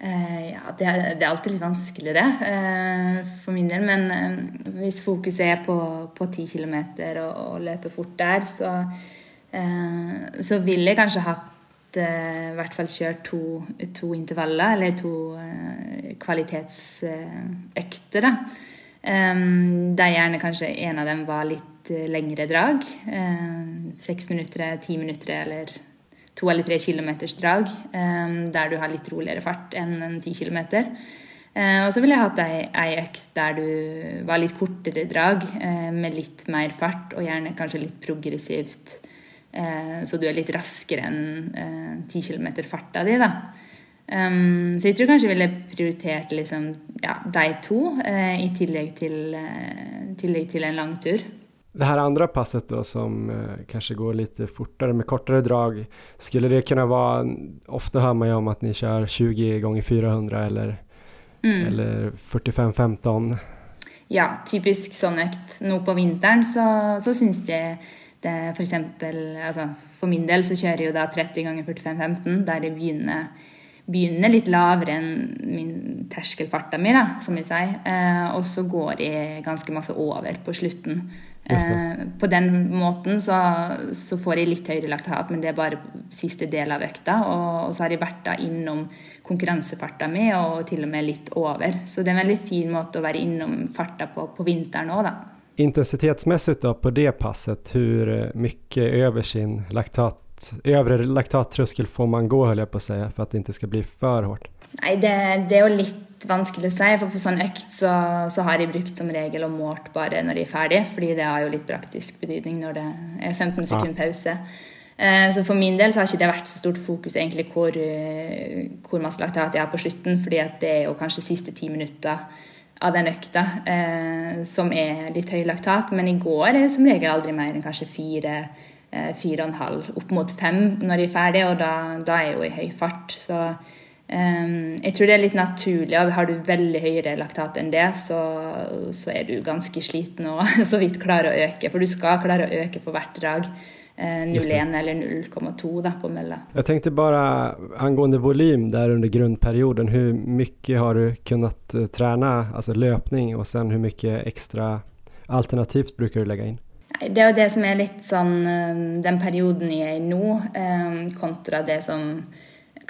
D: Uh, ja, det er, det er, alltid litt vanskeligere uh, for min del. Men uh, hvis fokuset er på, på 10 km og, og løpe fort der, så, så vil jeg kanskje hatt i hvert fall kjørt to, to intervaller, eller to kvalitetsøkter. da. Um, der gjerne kanskje en av dem var litt längre drag. Eh, sex minuter, tio minuter eller två eller tre kilometers drag, eh, där du har lite roligare fart än en tio kilometer. Eh, och så ville jag ha ei, ei økt där du var lite kortare drag, eh, med lite mer fart, och gärna kanske lite progressivt. Ehm, så du er litt raskere enn ehm, ti kilometer farta di, da. Um, ehm, så jag tror kanske jag ville prioritert liksom, ja, de to, eh, i tillägg till, eh, tillägg till en lång tur.
B: Det här andra passet då som eh, kanske går lite fortare med kortare drag, skulle det kunna vara, ofta hör man ju om att ni kör 20 gånger 400 eller, mm. eller 45-15.
D: Ja, typisk sånn økt. Nå på vinteren så, så syns jeg det eksempel altså For min del så kjører jeg jo da 30 ganger 45-15, der jeg begynner, begynner litt lavere enn min terskelfarta mi, da, som jeg sier. Eh, og så går jeg ganske masse over på slutten. Eh, på den måten så, så, får jeg litt høyere laktat, men det er bare siste del av økta. Og, og så har jeg vært da innom konkurransefarta mi, og til og med litt over. Så det er en veldig fin måte å være innom farta på på vinteren òg, da.
B: Intensitetsmässigt då på det passet, hur mycket över sin laktat, övre laktattröskel får man gå höll jag på att säga för att det inte ska bli för hårt?
D: Nei, det, det, er jo litt vanskelig å si. For på sånn økt så, så, har jeg brukt som regel og målt bare når jeg er ferdig. Fordi det har jo litt praktisk betydning når det er 15 sekunder pause. Eh, så for min del så har ikke det vært så stort fokus egentlig hvor, hvor masse laktat jeg har på slutten. fordi at det er jo kanskje siste ti minutter av den økta eh, som er litt høy laktat. Men i går er det som regel aldri mer enn kanskje fire, eh, fire og en halv, opp mot fem når jeg er ferdig. Og da, da er jeg jo i høy fart. så Um, jeg tror det er litt naturlig. og Har du veldig høyere laktat enn det, så, så, er du ganske sliten og så vidt klarer å øke. For du skal klare å øke for hvert drag. Eh, 0,1 eller 0,2 på mølla.
B: Jag tänkte bara angående volym där under grundperioden, hur mycket har du kunnat eh, träna, alltså löpning och sen hur mycket extra alternativt brukar du lägga in?
D: Det er jo det som er litt sånn ehm, den perioden jeg er i nå, ehm, kontra det som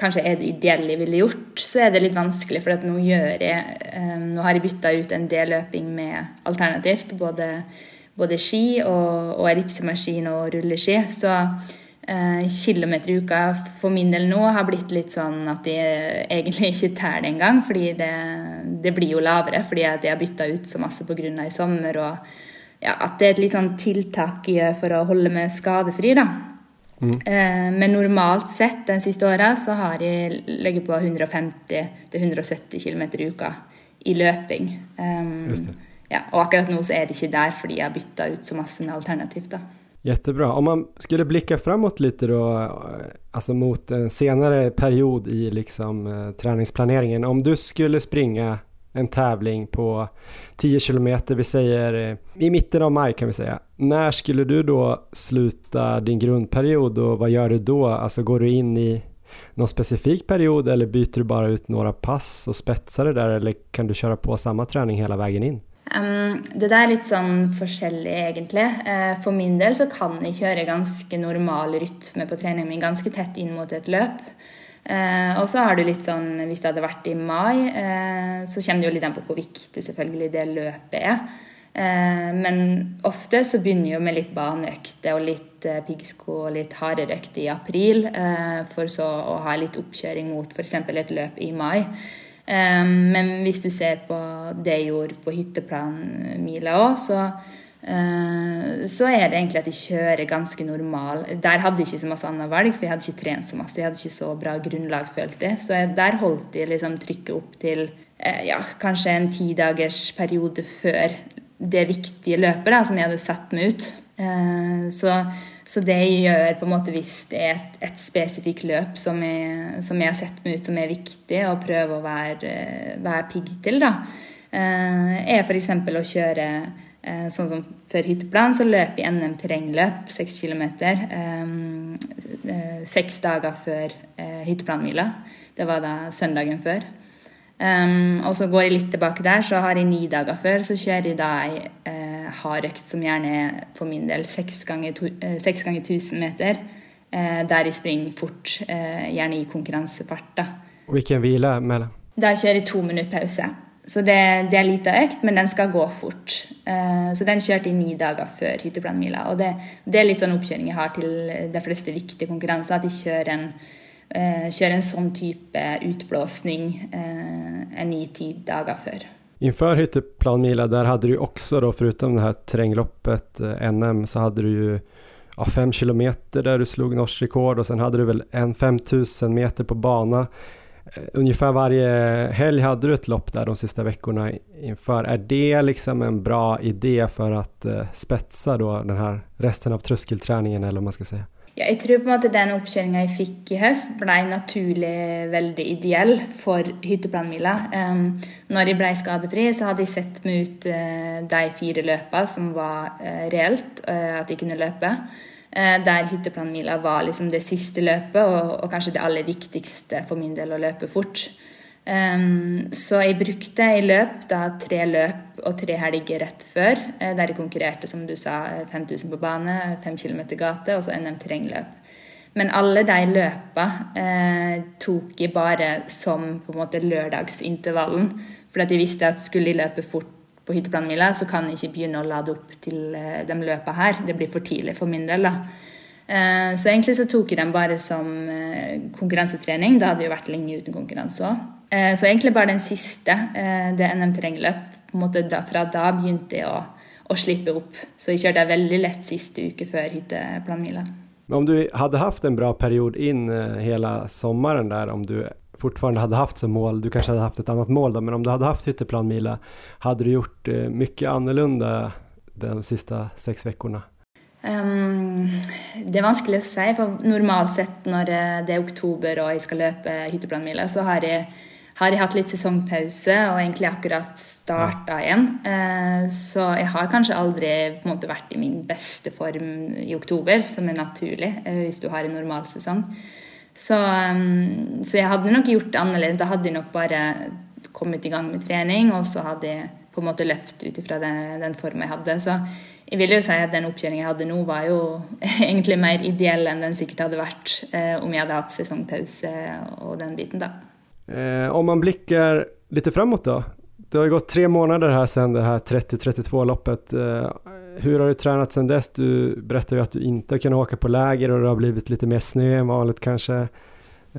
D: kanskje er det ideelle jeg ville gjort, så er det litt vanskelig. For nå, jeg, ehm, nå har jeg bytta ut en del løping med alternativt. Både, både ski og, og ellipsemaskin og rulleski. Så eh, kilometer i uka for min del nå har blitt litt sånn at jeg egentlig ikke teller det engang. Fordi det, det, blir jo lavere fordi at jeg har bytta ut så masse pga. i sommer. og ja, at det er et litt sånn tiltak for å holde meg skadefri. da. Mm. Eh, men normalt sett de siste åra så har jeg ligget på 150-170 km i uka i løping. Um, ja, og akkurat nå så er det ikke der fordi jeg har bytta ut så masse med alternativt. da.
B: Jättebra. Om man skulle blicka framåt lite då, alltså mot en senare period i liksom, eh, träningsplaneringen. Om du skulle springa en tävling på 10 kilometer, vi säger eh, i mitten av maj kan vi säga. När skulle du då sluta din grundperiod och vad gör du då? Alltså går du in i någon specifik period eller byter du bara ut några pass och spetsar det där eller kan du köra på samma träning hela vägen in?
D: Um, det der er litt sånn forskjellig, egentlig. Uh, eh, for min del så kan jeg kjøre ganske normal rytme på treningen min, ganske tett inn mot et løp. Eh, og så har du litt sånn Hvis det hadde vært i mai, eh, så kommer det jo litt an på hvor viktig selvfølgelig det løpet er. Eh, men ofte så begynner jo med litt baneøkter og litt eh, piggsko og litt hardere økter i april, eh, for så å ha litt oppkjøring mot f.eks. et løp i mai. Eh, men hvis du ser på det jeg gjorde på hytteplanmila òg, så Eh, så er det egentlig at jeg kjører ganske normal. Der hadde jeg ikke så masse annet valg, for jeg hadde ikke trent så masse. Jeg hadde ikke så bra grunnlag, følte jeg. Så jeg, der holdt jeg liksom trykket opp til eh, ja, kanskje en tidagers periode før det viktige løpet da, som jeg hadde satt meg ut. Eh, så, Så det jeg gjør på en måte hvis det er et, et spesifikt løp som jeg, som jeg, har sett meg ut som er viktig, og prøver å være, eh, være pigg til, da, eh, er f.eks. å kjøre Sånn som før hytteplan, så løp jeg NM terrengløp, seks kilometer. Seks dager før hytteplanmila. Det var da søndagen før. Um, og så går jeg litt tilbake der, så har jeg ni dager før, så kjører jeg da ei uh, hardøkt som gjerne er for min del seks ganger, uh, ganger 1000 meter. Der jeg springer fort, gjerne i konkurransefart. da.
B: Hvilken hvile mellom?
D: Da kjører jeg to minutter pause. Så det, det är lite ökt, men den ska gå fort. Eh, så den kjørte i ni dager før hytteplanmila. Og det, det, är lite sånn oppkjøring jeg har till de fleste viktige konkurranser, Att jeg kjører en eh, uh, kjøre en sånn type utblåsning eh, en ni-ti dagar før.
B: Inför Hytteplanmila, där hade du också då, förutom det här terrängloppet, eh, NM, så hade du ju ja, fem kilometer där du slog norskt rekord och sen hade du väl en 5000 meter på bana. Eh, ungefär varje helg hade du ett lopp där de sista veckorna inför. Är det liksom en bra idé för att eh, spetsa då den här resten av tröskelträningen eller vad man ska säga?
D: Ja, jag tror på att den oppkjøringa jag fick i höst blev naturligt väldigt ideell för hytteplanmila. Um, när jag blev skadefri, så hade jag sett mig ut uh, de fyra løpa som var uh, reellt uh, att jeg kunne løpe. Eh, der hytteplanmila var liksom det siste løpet, og, og, kanskje det aller viktigste for min del å løpe fort. Um, så jeg brukte i løp da tre løp og tre helger rett før, eh, der jeg konkurrerte, som du sa, 5000 på bane, 5 km gate og så NM terrengløp. Men alle de løpa eh, tok jeg bare som på en måte lørdagsintervallen. For jeg visste at skulle jeg løpe fort på hytteplanmila, så kan jeg ikke begynne å lade opp til eh, de løpene her. Det blir for tidlig for min del. da. Eh, så egentlig så tok jeg dem bare som eh, konkurransetrening. Det hadde jo vært lenge uten konkurranse òg. Så egentlig bare den siste, det NM terrengløp, fra da begynte jeg å, å, slippe opp. Så jeg kjørte veldig lett siste uke før hytteplanmila.
B: Men om du hade haft en bra period in hela sommaren där, om du fortfarande hade haft som mål, du kanske hade haft ett annat mål då, men om du hade haft hytteplanmila, hade du gjort mycket annorlunda de sista sex veckorna?
D: Um, det er vanskelig å si, for normalt sett når det er oktober og jeg skal løpe hytteplanmila, så har jeg har jeg hatt litt sesongpause og egentlig akkurat starta igjen. Eh, så jeg har kanskje aldri på en måte vært i min beste form i oktober, som er naturlig eh, hvis du har en normal sesong. Så, mm, så jeg hadde nok gjort det annerledes. Da hadde jeg nok bare kommet i gang med trening, og så hadde jeg på en måte løpt ut ifra den, den formen jeg hadde. Så jeg vil jo si at den oppkjøringen jeg hadde nå, var jo egentlig mer ideell enn den sikkert hadde vært eh, om jeg hadde hatt sesongpause eh, og den biten, da.
B: Eh, om man blickar lite framåt då? Det har gått tre månader här sedan det här 30-32 loppet. Eh, hur har du tränat sedan dess? Du berättade ju att du inte kunnat åka på läger och det har blivit lite mer snö än vanligt kanske. Eh,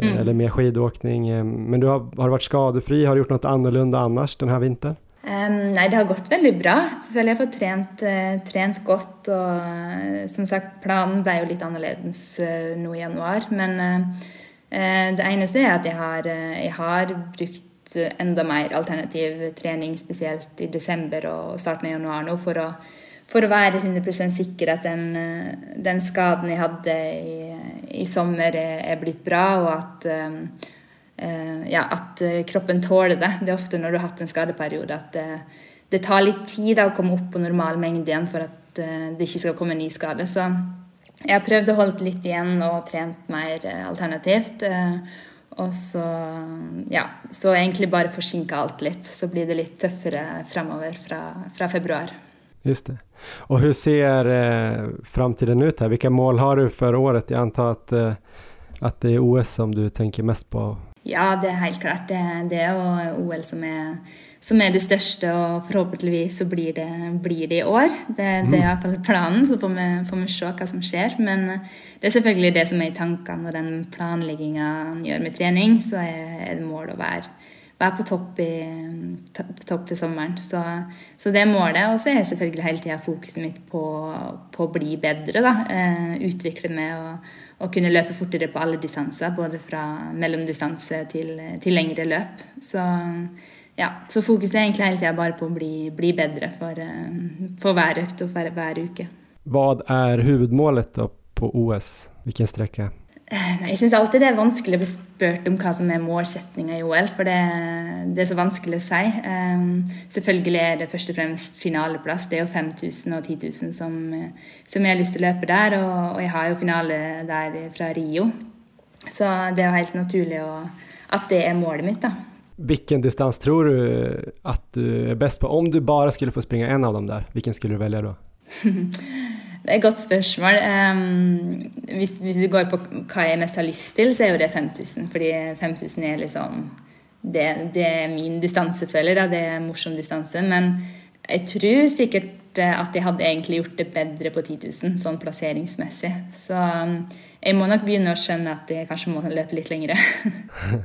B: mm. Eller mer skidåkning. Eh, men du har, har du varit skadefri? Har du gjort något annorlunda annars den här vintern?
D: Um, nei, det har gått veldig bra. Jeg har fått trent, uh, trent godt. Og uh, som sagt, planen ble jo litt annerledes uh, nå i januar. Men Eh, det eneste er at jeg har, eh, jeg har brukt enda mer alternativ trening, spesielt i desember og starten av januar nå, for å, for å være 100 sikker at den, eh, den, skaden jeg hadde i, i sommer, er, er, blitt bra, og at, ehm, eh, ja, at eh, kroppen tåler det. Det er ofte når du har hatt en skadeperiode at det, det tar litt tid å komme opp på normal mengde igjen for at det ikke skal komme en ny skade. Så jeg har prøvd å holde litt igjen og trent mer alternativt. Og så ja, så egentlig bare forsinka alt litt. Så blir det litt tøffere framover fra, fra februar.
B: Just det. Och hur ser eh, framtiden ut här? Vilka mål har du för året? Jag antar att, eh, att det är OS som du tänker mest på?
D: Ja, det er helt klart. Det, det jo OL som er, som er, det største, og forhåpentligvis så blir det, blir det i år. Det, det er iallfall planen, så får vi, får vi, se hva som skjer. Men det er selvfølgelig det som er i tankene og den planlegginga han gjør med trening, så er, er det mål å være, være på topp, i, topp, til sommeren. Så, så det er målet. Og så er selvfølgelig hele tida fokuset mitt på, på, å bli bedre, da. Eh, utvikle meg og og, kunne løpe fortere på alle distanser, både fra mellomdistanse til, til lengre løp. Så, ja, så fokuset er egentlig hele tida bare på å bli, bli bedre for, eh, for, hver økt og for hver uke.
B: Hva er hovedmålet på OS? Vilken sträcka?
D: Eh, jeg syns alltid det er vanskelig å bli spurt om hva som er målsettinga i OL, for det, det, er så vanskelig å si. Um, selvfølgelig er det først og fremst finaleplass. Det er jo 5000 og 10 000 som, som jeg har lyst til å løpe der, og, og, jeg har jo finale der fra Rio. Så det er jo helt naturlig å, at det er målet mitt, da.
B: Vilken distans tror du att du är bäst på? Om du bara skulle få springa en av dem där, vilken skulle du välja då?
D: Det er et godt spørsmål. Um, ehm, hvis, hvis, du går på hva jeg mest har lyst til, så er jo det 5000. Fordi 5000 er liksom Det, det er min distanse, føler jeg. Det er en morsom distanse. Men jeg tror sikkert eh, at jeg hadde egentlig gjort det bedre på 10 000, sånn plasseringsmessig. Så ehm, um, jeg må nok begynne å skjønne at jeg kanskje må løpe litt lengre.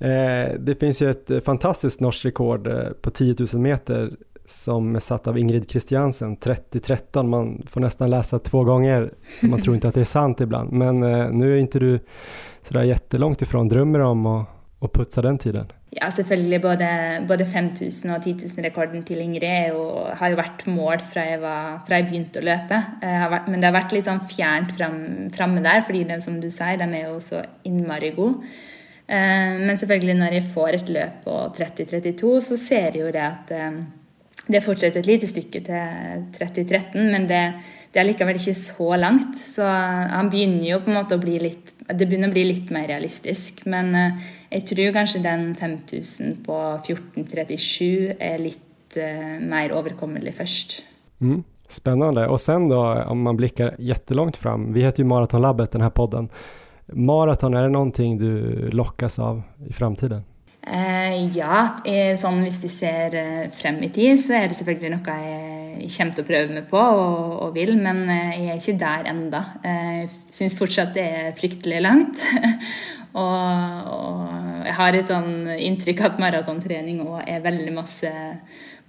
B: Eh, det finns ju ett fantastiskt norskt rekord eh, på 10 000 meter som är satt av Ingrid Christiansen, 3013, Man får nästan läsa två gånger, man tror inte att det är sant ibland. Men eh, nu är inte du sådär jättelångt ifrån. Drömmer om att, att putsa den tiden?
D: Ja, selvfølgelig. Både, både 5000 og 10 000-rekorden til Ingrid jo, har jo vært mål fra jeg, var, fra jeg begynte å løpe. Men det har vært litt sånn fjernt fram, framme der, fordi det, som du sier, de er jo så innmari gode. Eh, men selvfølgelig, når jeg får et løp på 30-32, så ser jeg jo det at eh, det er fortsatt et lite stykke til 3013, men det, det, er likevel ikke så langt. Så eh, han begynner jo på en måte å bli litt Det begynner å bli litt mer realistisk. Men eh, jag jeg tror kanskje den 5000 på 14.37 är lite eh, mer överkomlig först.
B: Mm, spännande. Och sen då, om man blickar jättelångt fram. Vi heter ju Maratonlabbet, den här podden. Maraton, är det någonting du lockas av i framtiden?
D: Eh, ja, eh, sånn hvis de ser eh, frem i tid, så er det selvfølgelig noe jeg kommer til å prøve meg på og, og vil, men eh, jeg er ikke der enda. Jeg syns fortsatt det er fryktelig langt. og, og, jeg har et sånn inntrykk at maratontrening òg er veldig masse,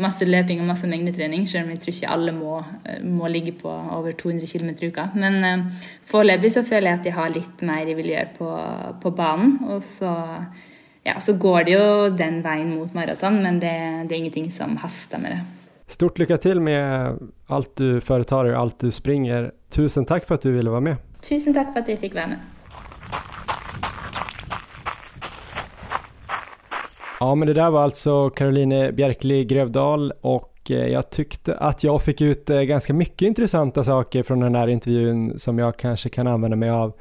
D: masse, løping og masse mengdetrening, selv om jeg tror ikke alle må, må ligge på over 200 km i uka. Men uh, foreløpig så føler jeg at jeg har litt mer jeg vil gjøre på, på banen. og så ja, så går det ju den vägen mot maraton, men det, det är ingenting som hastar med det.
B: Stort lycka till med allt du företar dig och allt du springer. Tusen tack för att du ville vara med.
D: Tusen tack för att jag fick vara med.
B: Ja, men det där var alltså Caroline Bjärkli Grövdal och eh, jag tyckte att jag fick ut eh, ganska mycket intressanta saker från den här intervjun som jag kanske kan använda mig av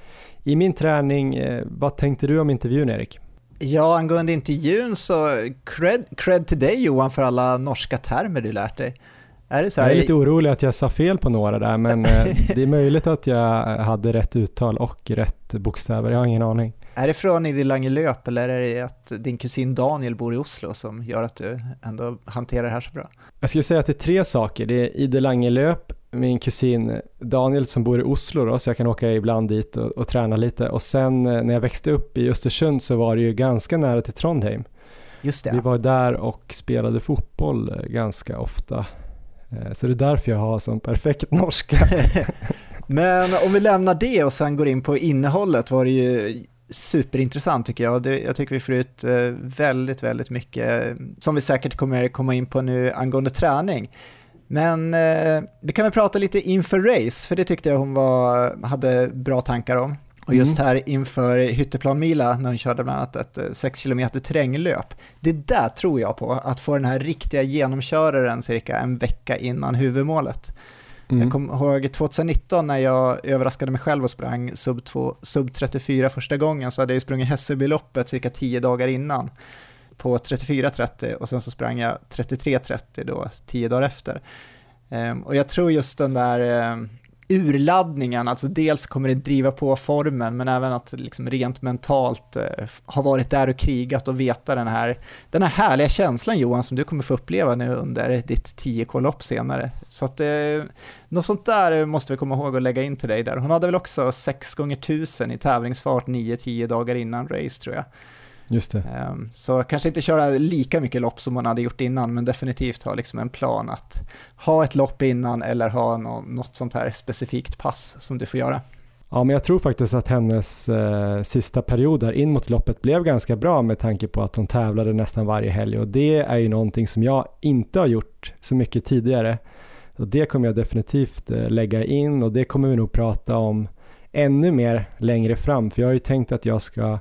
B: i min träning. Eh, vad tänkte du om intervjun, Erik?
C: Ja, angående intervjun så cred, cred till dig Johan för alla norska termer du lärt dig.
B: Är det så här? Jag är lite orolig att jag sa fel på några där, men eh, det är möjligt att jag hade rätt uttal och rätt bokstäver. Jag har ingen aning.
C: Är det från i Lange löp eller är det att din kusin Daniel bor i Oslo som gör att du ändå hanterar det här så bra?
B: Jag skulle säga att det är tre saker. Det är Ide Lange löp, min kusin Daniel som bor i Oslo då, så jag kan åka ibland dit och, och, träna lite. Och sen eh, när jag växte upp i Östersund så var det ju ganska nära till Trondheim.
C: Just det.
B: Vi var där och spelade fotboll eh, ganska ofta. Eh, så det är därför jag har sån perfekt norska.
C: Men om vi lämnar det och sen går in på innehållet var det ju superintressant tycker jag. jag tycker vi får ut väldigt, väldigt mycket som vi säkert kommer komma in på nu angående träning. Men eh, vi kan väl prata lite inför race, för det tyckte jag hon var, hade bra tankar om. Och just mm. här inför Hytteplanmila när hon körde bland annat ett 6 eh, km terränglöp. Det där tror jag på, att få den här riktiga genomköraren cirka en vecka innan huvudmålet. Mm. Jag kommer ihåg 2019 när jag överraskade mig själv och sprang sub, 2, sub 34 första gången så hade jag ju sprungit Hässelbyloppet cirka 10 dagar innan på 34.30 och sen så sprang jag 33.30 då, tio dagar efter. Ehm, och jag tror just den där ehm, urladdningen, alltså dels kommer det driva på formen, men även att liksom rent mentalt eh, ha varit där och krigat och veta den här, den här härliga känslan Johan som du kommer få uppleva nu under ditt 10K-lopp senare. Så att eh, något sånt där måste vi komma ihåg att lägga in till dig där. Hon hade väl också 6 gånger 1000 i tävlingsfart 9-10 dagar innan race tror jag.
B: Just det.
C: Ehm, så kanske inte köra lika mycket lopp som man hade gjort innan, men definitivt ha liksom en plan att ha ett lopp innan eller ha något sånt här specifikt pass som du får göra.
B: Ja, men jag tror faktiskt att hennes eh, sista period där in mot loppet blev ganska bra med tanke på att hon tävlade nästan varje helg och det är ju någonting som jag inte har gjort så mycket tidigare. Och det kommer jag definitivt eh, lägga in och det kommer vi nog prata om ännu mer längre fram, för jag har ju tänkt att jag ska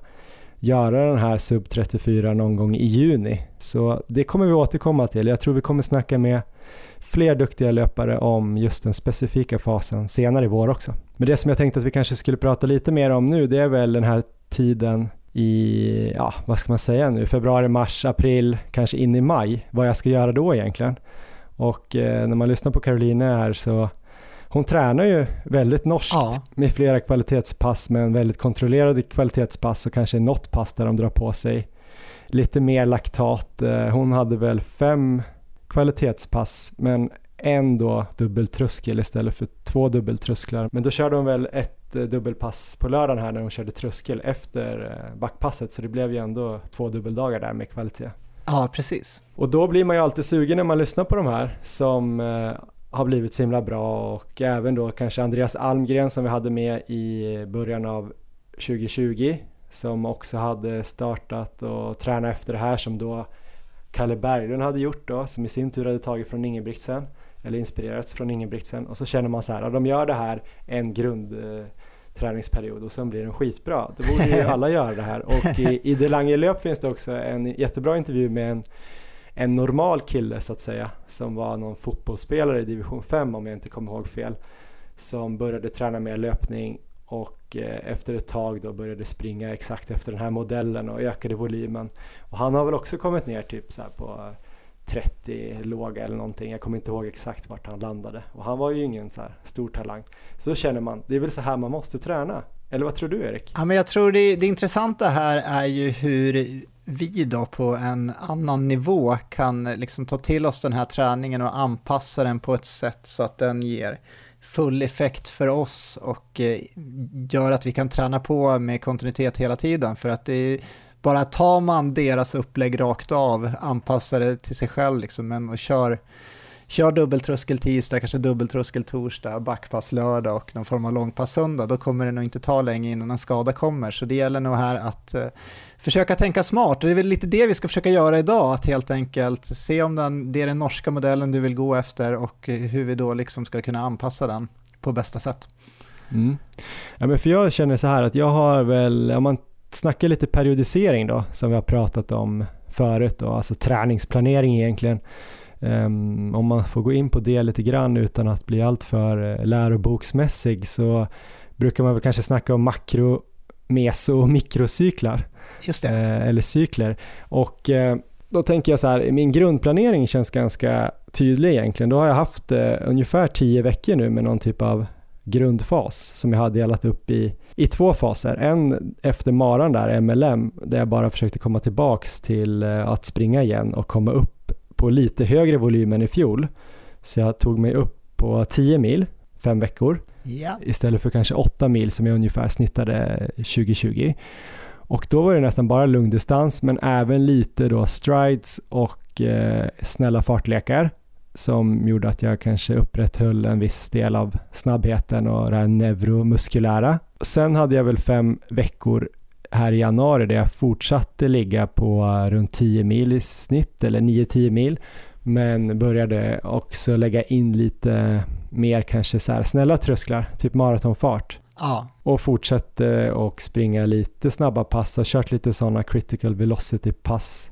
B: göra den här sub 34 någon gång i juni. Så det kommer vi återkomma till. Jag tror vi kommer snacka med fler duktiga löpare om just den specifika fasen senare i vår också. Men det som jag tänkte att vi kanske skulle prata lite mer om nu, det är väl den här tiden i, ja, vad ska man säga nu, februari, mars, april, kanske in i maj, vad jag ska göra då egentligen. Och eh, när man lyssnar på Caroline här så hon tränar ju väldigt norskt ja. med flera kvalitetspass men väldigt kontrollerade kvalitetspass och kanske något pass där de drar på sig lite mer laktat. Eh, hon hade väl fem kvalitetspass men en då dubbeltröskel istället för två dubbeltrösklar. Men då körde hon väl ett eh, dubbelpass på lördagen här när hon körde tröskel efter eh, backpasset så det blev ju ändå två dubbeldagar där med kvalitet.
C: Ja, precis.
B: Och då blir man ju alltid sugen när man lyssnar på de här som har blivit så himla bra och även då kanske Andreas Almgren som vi hade med i början av 2020 som också hade startat och tränat efter det här som då Kalle Berglund hade gjort då som i sin tur hade tagit från Ingebrigtsen eller inspirerats från Ingebrigtsen och så känner man så här, ja, de gör det här en grundträningsperiod och sen blir den skitbra. Då borde ju alla göra det här och i, i Delange löp finns det också en jättebra intervju med en, en normal kille så att säga som var någon fotbollsspelare i division 5 om jag inte kommer ihåg fel som började träna mer löpning och eh, efter ett tag då började springa exakt efter den här modellen och ökade volymen. Och han har väl också kommit ner typ så på 30 låga eller någonting. Jag kommer inte ihåg exakt vart han landade. Och han var ju ingen så här stor talang. Så då känner man, det är väl så här man måste träna. Eller vad tror du Erik?
C: Ja, men jag tror det, det intressanta här är ju hur vi då på en annan nivå kan liksom ta till oss den här träningen och anpassa den på ett sätt så att den ger full effekt för oss och eh, gör att vi kan träna på med kontinuitet hela tiden. För att det är bara tar man deras upplägg rakt av, anpassar det till sig själv liksom, och kör, kör dubbeltröskel tisdag, kanske dubbeltröskel torsdag, backpass lördag och någon form av långpass söndag, då kommer det nog inte ta länge innan en skada kommer. Så det gäller nog här att eh, försöka tänka smart. Och det är väl lite det vi ska försöka göra idag, att helt enkelt se om den, det är den norska modellen du vill gå efter och hur vi då liksom ska kunna anpassa den på bästa sätt.
B: Mm. Ja, men för jag känner så här att jag har väl, om man snackar lite periodisering då, som vi har pratat om förut då, alltså träningsplanering egentligen. Um, om man får gå in på det lite grann utan att bli alltför uh, läroboksmässig så brukar man väl kanske snacka om makro, meso och mikrocyklar. Uh, eller cykler. Och uh, då tänker jag så här, min grundplanering känns ganska tydlig egentligen. Då har jag haft ungefär tio veckor nu med någon typ av grundfas som jag hade delat upp i, i två faser. En efter maran där, MLM, där jag bara försökte komma tillbaks till eh, att springa igen och komma upp på lite högre volym än i fjol. Så jag tog mig upp på 10 mil, fem veckor,
C: ja.
B: istället för kanske 8 mil som jag ungefär snittade 2020. Och då var det nästan bara lungdistans men även lite då strides och eh, snälla fartlekar som gjorde att jag kanske upprätthöll en viss del av snabbheten och det här neuromuskulära. Sen hade jag väl fem veckor här i januari där jag fortsatte ligga på runt 10 mil i snitt eller 9-10 mil men började också lägga in lite mer kanske så här snälla trösklar, typ maratonfart.
C: Ja.
B: Och fortsatte och springa lite snabba pass och kört lite sådana critical velocity pass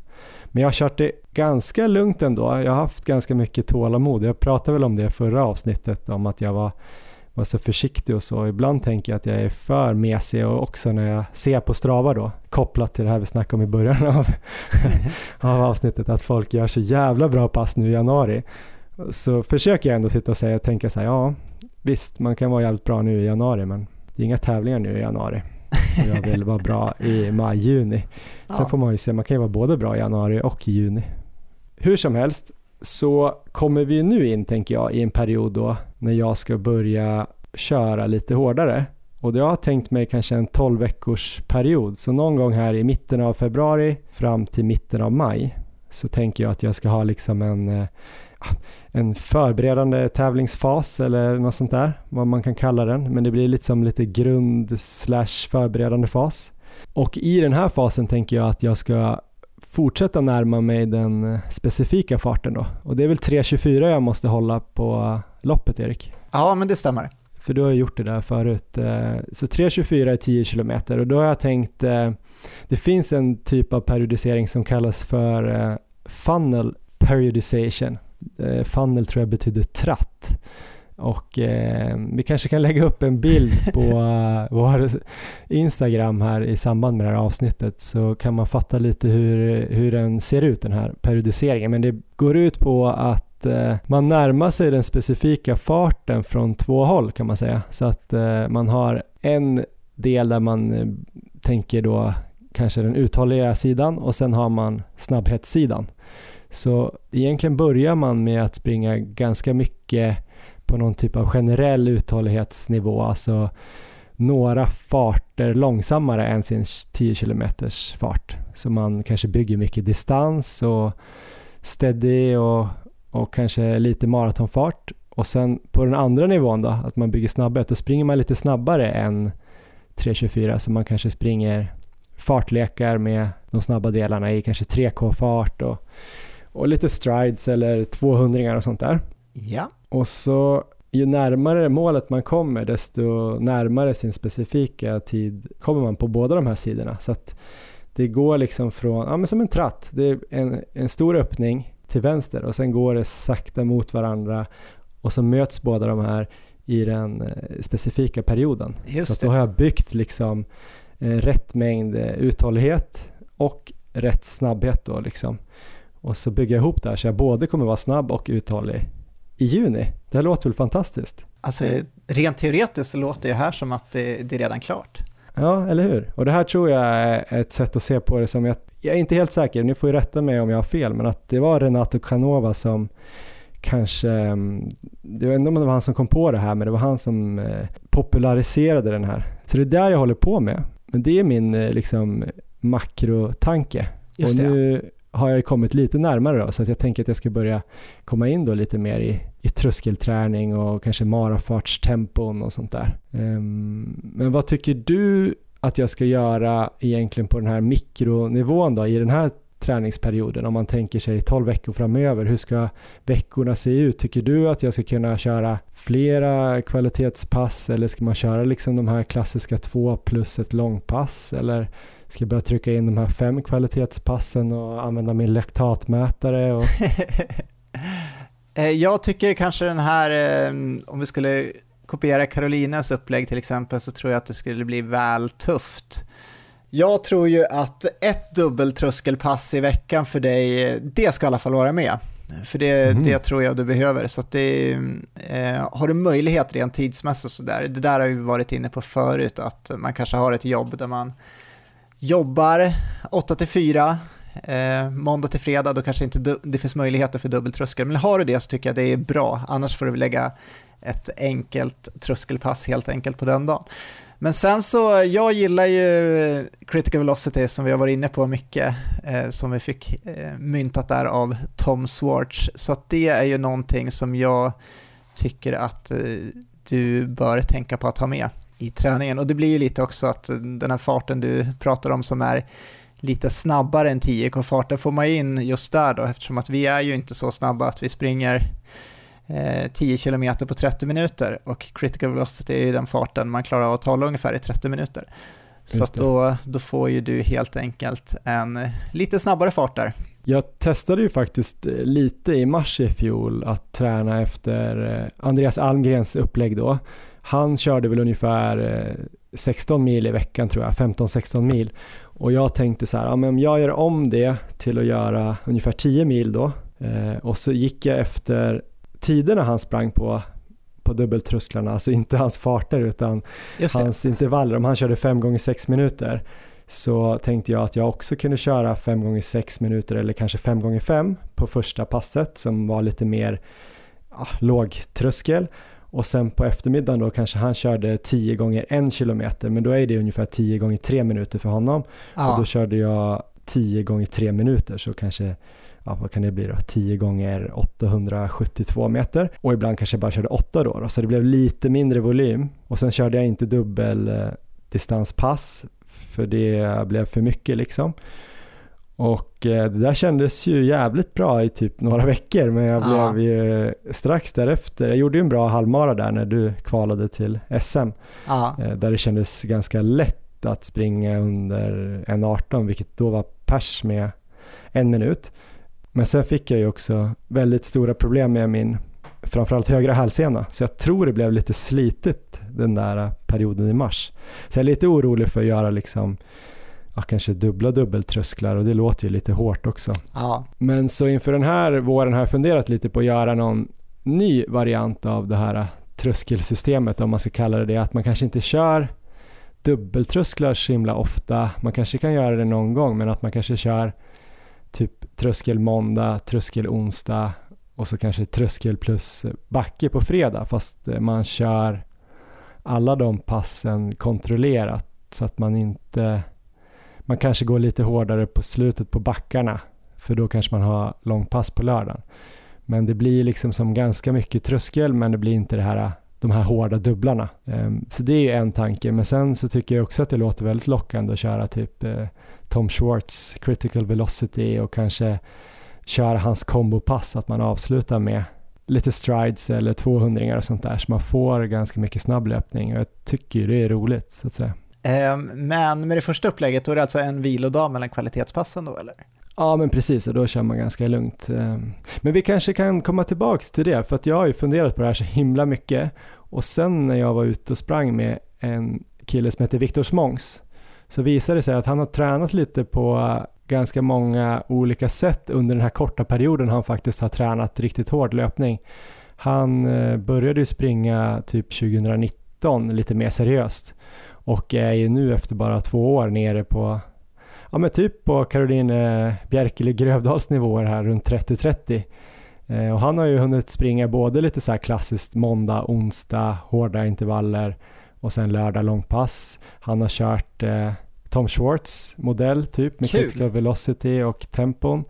B: men jag har kört det ganska lugnt ändå. Jag har haft ganska mycket tålamod. Jag pratade väl om det förra avsnittet, om att jag var, var så försiktig och så. Ibland tänker jag att jag är för mesig och också när jag ser på Strava då, kopplat till det här vi snackade om i början av, av avsnittet, att folk gör så jävla bra pass nu i januari. Så försöker jag ändå sitta och säga och tänka så här, ja visst, man kan vara jävligt bra nu i januari, men det är inga tävlingar nu i januari jag vill vara bra i maj, juni. Sen ja. får man ju se, man kan ju vara både bra i januari och i juni. Hur som helst så kommer vi nu in, tänker jag, i en period då när jag ska börja köra lite hårdare. Och jag har tänkt mig kanske en 12 veckors period. Så någon gång här i mitten av februari fram till mitten av maj så tänker jag att jag ska ha liksom en eh, en förberedande tävlingsfas eller något sånt där, vad man kan kalla den. Men det blir liksom lite grund slash förberedande fas. Och i den här fasen tänker jag att jag ska fortsätta närma mig den specifika farten då. Och det är väl 3.24 jag måste hålla på loppet, Erik?
C: Ja, men det stämmer.
B: för du har gjort det där förut. Eh, så 3.24 är 10 kilometer och då har jag tänkt, eh, det finns en typ av periodisering som kallas för eh, funnel periodization. Funnel tror jag betyder tratt. Och eh, vi kanske kan lägga upp en bild på vår Instagram här i samband med det här avsnittet så kan man fatta lite hur, hur den ser ut den här periodiseringen. Men det går ut på att eh, man närmar sig den specifika farten från två håll kan man säga. Så att eh, man har en del där man eh, tänker då kanske den uthålliga sidan och sen har man snabbhetssidan. Så egentligen börjar man med att springa ganska mycket på någon typ av generell uthållighetsnivå, alltså några farter långsammare än sin 10 km fart. Så man kanske bygger mycket distans och steady och, och kanske lite maratonfart. Och sen på den andra nivån då, att man bygger snabbhet, då springer man lite snabbare än 3.24 så man kanske springer fartlekar med de snabba delarna i kanske 3K-fart och, och lite strides eller 200 och sånt där.
C: Ja.
B: Och så ju närmare målet man kommer desto närmare sin specifika tid kommer man på båda de här sidorna. Så att det går liksom från, ja men som en tratt, det är en, en stor öppning till vänster och sen går det sakta mot varandra och så möts båda de här i den eh, specifika perioden.
C: Just
B: så då har jag byggt liksom eh, rätt mängd eh, uthållighet och rätt snabbhet då liksom. Och så bygger jag ihop det här så jag både kommer vara snabb och uthållig i juni. Det här låter väl fantastiskt?
C: Alltså rent teoretiskt så låter det här som att det, det är redan klart.
B: Ja, eller hur? Och det här tror jag är ett sätt att se på det som jag, jag är inte helt säker, ni får ju rätta mig om jag har fel, men att det var Renato Canova som kanske, mm, vet inte om det var han som kom på det här, men det var han som eh, populariserade den här. Så det är där jag håller på med. Men det är min eh, liksom makrotanke.
C: Just
B: och nu
C: det
B: har jag kommit lite närmare då, så att jag tänker att jag ska börja komma in då lite mer i, i tröskelträning och kanske marafartstempon och sånt där. Um, men vad tycker du att jag ska göra egentligen på den här mikronivån då, i den här träningsperioden om man tänker sig 12 veckor framöver. Hur ska veckorna se ut? Tycker du att jag ska kunna köra flera kvalitetspass eller ska man köra liksom de här klassiska två plus ett långpass eller ska jag börja trycka in de här fem kvalitetspassen och använda min laktatmätare? Och...
C: Eh, jag tycker kanske den här, eh, om vi skulle kopiera Carolinas upplägg till exempel, så tror jag att det skulle bli väl tufft. Jag tror ju att ett dubbeltröskelpass i veckan för dig, det ska i alla fall vara med. För det, mm. det tror jag du behöver. Så det, eh, har du möjlighet rent tidsmässigt sådär, det där har vi varit inne på förut, att man kanske har ett jobb där man jobbar 8 till 4, eh, måndag till fredag, då kanske inte det finns möjligheter för dubbeltröskel. Men har du det så tycker jag det är bra, annars får du lägga ett enkelt tröskelpass helt enkelt på den dagen. Men sen så, jag gillar ju critical velocity som vi har varit inne på mycket, eh, som vi fick eh, myntat där av Tom Swartz. Så att det är ju någonting som jag tycker att eh, du bör tänka på att ha med i träningen. Och det blir ju lite också att den här farten du pratar om som är lite snabbare än 10K-farten får man in just där då eftersom att vi är ju inte så snabba att vi springer eh, 10 km på 30 minuter och critical velocity är ju den farten man klarar av att hålla ungefär i 30 minuter. Så då, då får ju du helt enkelt en lite snabbare fart där.
B: Jag testade ju faktiskt eh, lite i mars i fjol att träna efter eh, Andreas Almgrens upplägg då han körde väl ungefär 16 eh, mil i veckan tror jag, 15-16 mil. Och jag tänkte så här, ja, men jag gör om det till att göra ungefär 10 mil då. Eh, och så gick jag efter tiderna han sprang på på dubbeltrösklarna, alltså inte hans farter utan hans intervaller. Om han körde 5 gånger 6 minuter så tänkte jag att jag också kunde köra 5 gånger 6 minuter eller kanske 5 gånger 5 på första passet som var lite mer ja, låg tröskel och sen på eftermiddagen då kanske han körde 10 gånger 1 kilometer men då är det ungefär 10 gånger 3 minuter för honom. Ja. Och då körde jag 10 gånger 3 minuter så kanske ja, vad kan det bli då, 10 gånger 872 meter och ibland kanske jag bara körde 8 då, då, så det blev lite mindre volym och sen körde jag inte dubbel eh, distanspass för det blev för mycket liksom. Och eh, det där kändes ju jävligt bra i typ några veckor men jag
C: Ja.
B: blev ju strax därefter, jag gjorde ju en bra halvmara där när du kvalade till SM
C: Ja,
B: eh, där det kändes ganska lätt att springa under 1.18 vilket då var pers med en minut. Men sen fick jag ju också väldigt stora problem med min framförallt högra hälsena så jag tror det blev lite slitigt den där perioden i mars. Så jag är lite orolig för att göra liksom ja, kanske dubbla dubbeltrösklar och det låter ju lite hårt också.
C: ja,
B: Men så inför den här våren har jag funderat lite på att göra någon ny variant av det här tröskelsystemet om man ska kalla det det. Att man kanske inte kör dubbeltrösklar så himla ofta. Man kanske kan göra det någon gång men att man kanske kör typ tröskel måndag, tröskel onsdag och så kanske tröskel plus backe på fredag fast man kör alla de passen kontrollerat så att man inte man kanske går lite hårdare på slutet på backarna för då kanske man har långpass på lördagen. Men det blir liksom som ganska mycket tröskel men det blir inte det här, de här hårda dubblarna. Ehm, så det är ju en tanke men sen så tycker jag också att det låter väldigt lockande att köra typ eh, Tom Schwartz critical velocity och kanske köra hans kombopass att man avslutar med lite strides eller 200 och sånt där så man får ganska mycket snabb löpning och jag tycker ju det är roligt så att säga.
C: Ehm, men med det första upplägget, då är det alltså en vilodag mellan kvalitetspassen då eller?
B: Ja men precis och då kör man ganska lugnt. Ehm, men vi kanske kan komma tillbaks till det för att jag har ju funderat på det här så himla mycket och sen när jag var ute och sprang med en kille som heter Viktor Smångs så visade det sig att han har tränat lite på ganska många olika sätt under den här korta perioden han faktiskt har tränat riktigt hård löpning. Han eh, började ju springa typ 2019 lite mer seriöst och är ju nu efter bara två år nere på ja men typ på Caroline eh, Bjerkele Grövdals nivåer här runt 30-30. Eh, och han har ju hunnit springa både lite så här klassiskt måndag, onsdag, hårda intervaller och sen lördag långpass. Han har kört eh, Tom Schwartz modell typ med
C: Kul.
B: critical velocity och tempon.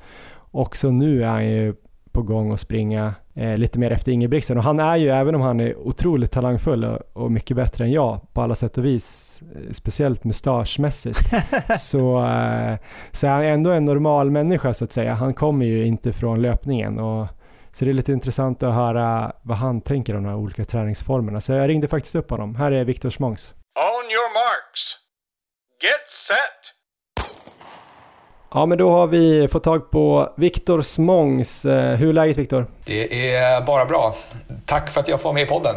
B: Och så nu är han ju på gång att springa eh, lite mer efter Ingebrigtsen och han är ju, även om han är otroligt talangfull och, och mycket bättre än jag på alla sätt och vis, eh, speciellt mustaschmässigt, så, eh, så är han ändå en normal människa så att säga. Han kommer ju inte från löpningen och så det är lite intressant att höra vad han tänker om de här olika träningsformerna. Så jag ringde faktiskt upp honom. Här är Viktor Smångs.
A: On your marks. Get set.
B: Ja, men då har vi fått tag på Viktor Smångs. Eh, Hur är läget Viktor?
E: Det är bara bra. Tack för att jag får med i podden.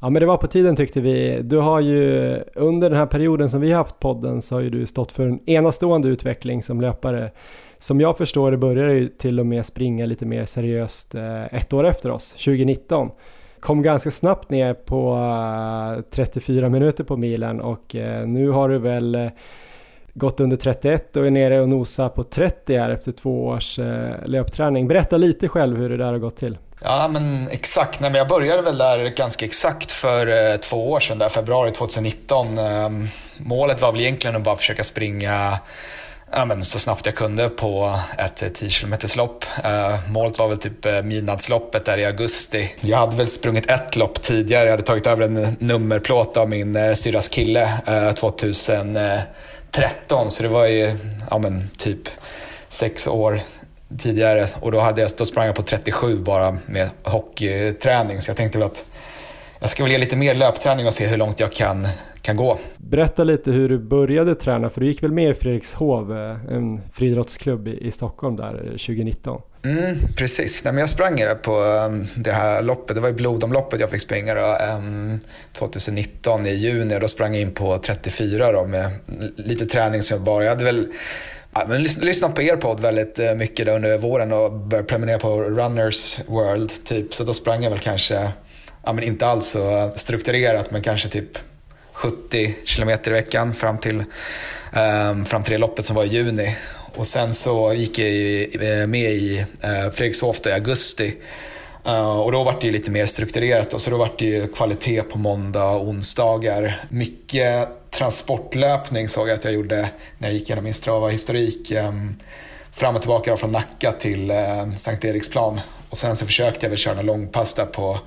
B: Ja, men det var på tiden tyckte vi. Du har ju under den här perioden som vi har haft podden så har ju du stått för en enastående utveckling som löpare. Som jag förstår det började ju till och med springa lite mer seriöst eh, ett år efter oss, 2019. Kom ganska snabbt ner på eh, 34 minuter på milen och eh, nu har du väl eh, gått under 31 och är nere och nosar på 30 här efter två års eh, löpträning. Berätta lite själv hur det där har gått till.
E: Ja, men exakt. Nej, men jag började väl där ganska exakt för eh, två år sedan, där februari 2019. Ehm, målet var väl egentligen att bara försöka springa ja, men så snabbt jag kunde på ett 10 km lopp. Uh, målet var väl typ uh, midnattsloppet där i augusti. Jag hade väl sprungit ett lopp tidigare. Jag hade tagit över en nummerplåt av min uh, syrras kille uh, 13, Så det var ju ja, men, typ sex år tidigare. Och då, hade jag, då sprang jag på 37 bara med hockeyträning. Så jag tänkte väl att jag ska väl ge lite mer löpträning och se hur långt jag kan, kan gå.
B: Berätta lite hur du började träna, för du gick väl med i Fredrikshov, eh, en friidrottsklubb i, i Stockholm där eh, 2019?
E: Mm, precis. Nej, men jag sprang där på um, det här loppet. Det var ju blodomloppet jag fick springa då, um, 2019 i juni och då sprang jag in på 34 då, med lite träning som jag bara... Jag hade väl ja, men lys- lyssnat på er podd väldigt eh, mycket under våren och började prenumerera på Runners World typ. Så då sprang jag väl kanske, ja, men inte alls så strukturerat men kanske typ 70 kilometer i veckan fram till, um, fram till det loppet som var i juni. Och sen så gick jag eh, med i eh, Fredrikshof i augusti. Uh, och då var det ju lite mer strukturerat och så då var det ju kvalitet på måndag och onsdagar. Mycket transportlöpning såg jag att jag gjorde när jag gick igenom min Strava-historik. Um, ehm, fram och tillbaka från Nacka till uh, Sankt Eriksplan. Och sen så försökte jag väl köra några långpass där på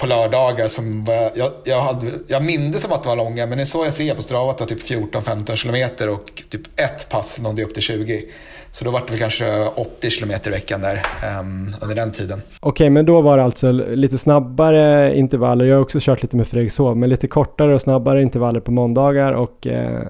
E: på lördagar som var, jag, jag, hade, jag minns som att det var långa men det är så jag ser på Strava att det var typ 14-15 kilometer och typ ett pass nådde upp till 20. Så då var det väl kanske 80 kilometer i veckan där um, under den tiden.
B: Okej, okay, men då var det alltså lite snabbare intervaller. Jag har också kört lite med Fredrikshov, men lite kortare och snabbare intervaller på måndagar och eh,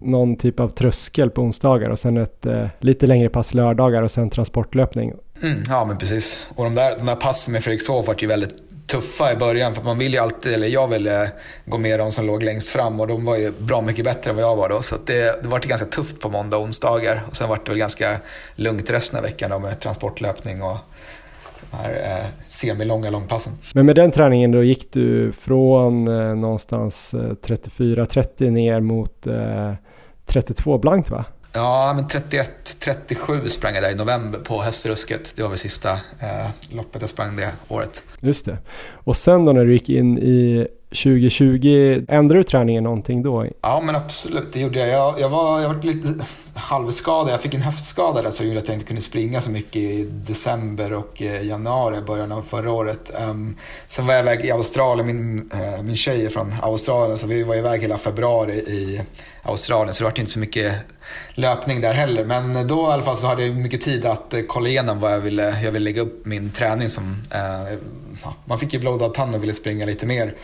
B: någon typ av tröskel på onsdagar och sen ett eh, lite längre pass lördagar och sen transportlöpning.
E: Mm, ja, men precis. Och de där, de där passen med Fredrikshov var ju väldigt tuffa i början för man ville ju alltid, eller jag ville gå med de som låg längst fram och de var ju bra mycket bättre än vad jag var då. Så det, det var ganska tufft på måndag och onsdagar och sen var det väl ganska lugnt resten av veckan då med transportlöpning och de här eh, semilånga långpassen.
B: Men med den träningen då gick du från eh, någonstans 34-30 eh, ner mot eh, 32 blankt va?
E: Ja, men 31-37 sprang jag där i november på Höstrusket. Det var väl sista eh, loppet jag sprang det året.
B: Just det. Och sen då när du gick in i 2020, ändrade du träningen någonting då?
E: Ja, men absolut. Det gjorde jag. Jag, jag var, jag var lite halvskadad. Jag fick en höftskada där som gjorde att jag inte kunde springa så mycket i december och eh, januari, början av förra året. Um, sen var jag iväg i Australien. Min, uh, min tjej är från Australien, så vi var iväg hela februari i Australien. Så det var inte så mycket löpning där heller. Men då i alla fall så hade jag mycket tid att eh, kolla igenom vad jag ville, jag ville lägga upp min träning som. Uh, man fick ju blodad tand och ville springa lite mer.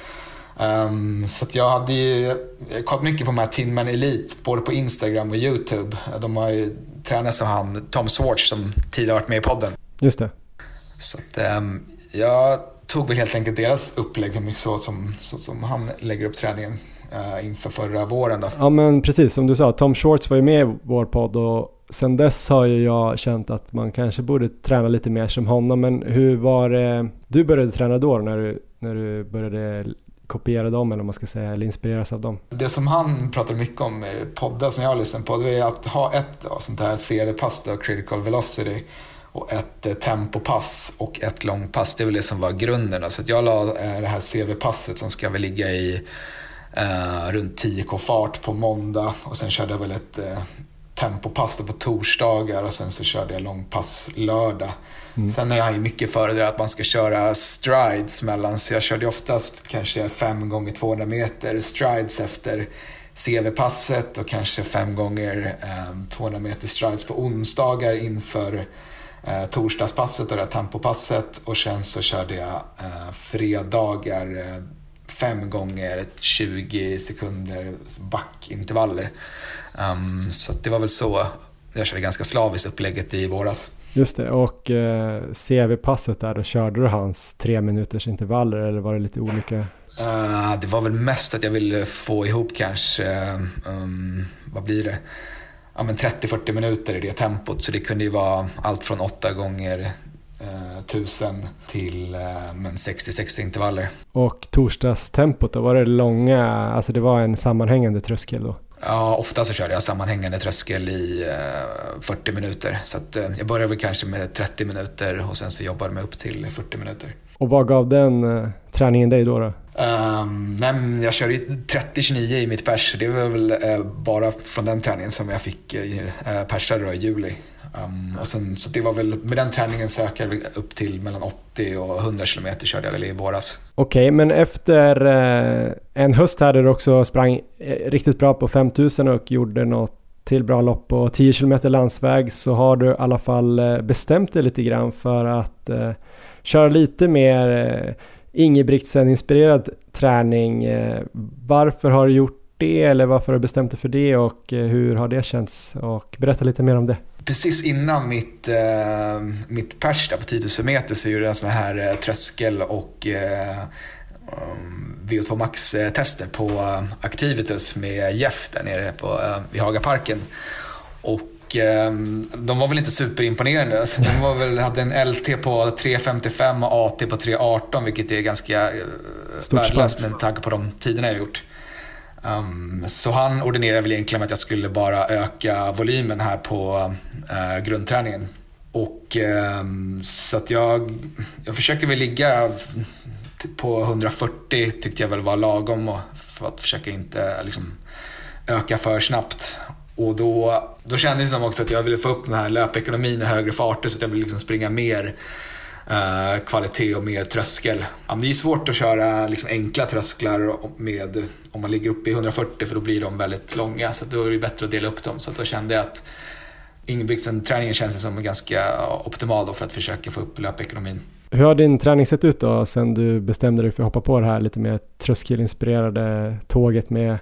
E: Um, så jag hade ju kollat mycket på de här Tinman Elite, både på Instagram och YouTube. De har ju tränat som han, Tom Swartz, som tidigare varit med i podden.
B: Just det.
E: Så att, um, jag tog väl helt enkelt deras upplägg mycket så som, så som han lägger upp träningen uh, inför förra våren. Då.
B: Ja men precis, som du sa, Tom Schwartz var ju med i vår podd och sen dess har ju jag känt att man kanske borde träna lite mer som honom. Men hur var det, du började träna då när du, när du började kopiera dem eller man ska säga, eller inspireras av dem.
E: Det som han pratar mycket om i poddar som jag har lyssnat på, det är att ha ett sånt här CV-pass, Critical Velocity, och ett eh, tempopass och ett långpass. Det är väl det som var grunden. Så jag la eh, det här CV-passet som ska väl ligga i eh, runt 10k fart på måndag och sen körde jag väl ett eh, tempopass på torsdagar och sen så körde jag långpass lördag. Mm. Sen är jag ju mycket för det att man ska köra strides mellan, så jag körde oftast kanske 5 gånger 200 meter strides efter CV-passet och kanske 5 gånger eh, 200 meter strides på onsdagar inför eh, torsdagspasset och det här tempopasset och sen så körde jag eh, fredagar eh, fem gånger 20 sekunder backintervaller. Um, så det var väl så jag körde ganska slaviskt upplägget i våras.
B: Just det, och eh, CV-passet där, då körde du hans tre minuters intervaller eller var det lite olika?
E: Uh, det var väl mest att jag ville få ihop kanske, um, vad blir det, ja, 30-40 minuter i det tempot. Så det kunde ju vara allt från åtta gånger eh, 1000 till eh, 60-60 intervaller.
B: Och torsdagstempot då, var det långa, alltså det var en sammanhängande tröskel då?
E: Ja, ofta så körde jag sammanhängande tröskel i eh, 40 minuter. Så eh, jag började väl kanske med 30 minuter och sen så jobbade jag upp till 40 minuter.
B: Och vad gav den eh, träningen dig då? då?
E: Um, nej, jag körde 30-29 i mitt pers. Det var väl uh, bara från den träningen som jag fick uh, persade i juli. Um, och sen, så det var väl, med den träningen söker jag upp till mellan 80 och 100 km körde jag väl i våras.
B: Okej, okay, men efter eh, en höst här där du också sprang eh, riktigt bra på 5000 och gjorde något till bra lopp på 10 km landsväg så har du i alla fall eh, bestämt dig lite grann för att eh, köra lite mer Ingebrigtsen-inspirerad träning. Eh, varför har du gjort det eller varför har du bestämt dig för det och eh, hur har det känts? Och berätta lite mer om det.
E: Precis innan mitt, eh, mitt pers där på 10 000 meter så gjorde jag en sån här eh, tröskel och eh, um, VO2 Max-tester på eh, Activitus med Jeff där nere på, eh, vid Hagaparken. Och Ehm, de var väl inte superimponerande. Alltså, de var väl, hade en LT på 3.55 och AT på 3.18 vilket är ganska eh, värdelöst med tanke på de tiderna jag gjort. Um, så han ordinerade väl egentligen att jag skulle bara öka volymen här på uh, grundträningen. Och um, så att jag, jag försöker väl ligga på 140 tyckte jag väl var lagom för att försöka inte eh, liksom, öka för snabbt. Och då, då kändes det som också att jag ville få upp den här löpekonomin i högre farter så att jag ville liksom springa mer Eh, kvalitet och mer tröskel. Ja, det är svårt att köra liksom, enkla trösklar med, om man ligger uppe i 140 för då blir de väldigt långa. Så då är det bättre att dela upp dem. Så då kände jag att Ingebrigtsen-träningen känns som ganska optimal då för att försöka få upp löpekonomin.
B: Hur har din träning sett ut då sen du bestämde dig för att hoppa på det här lite mer tröskelinspirerade tåget med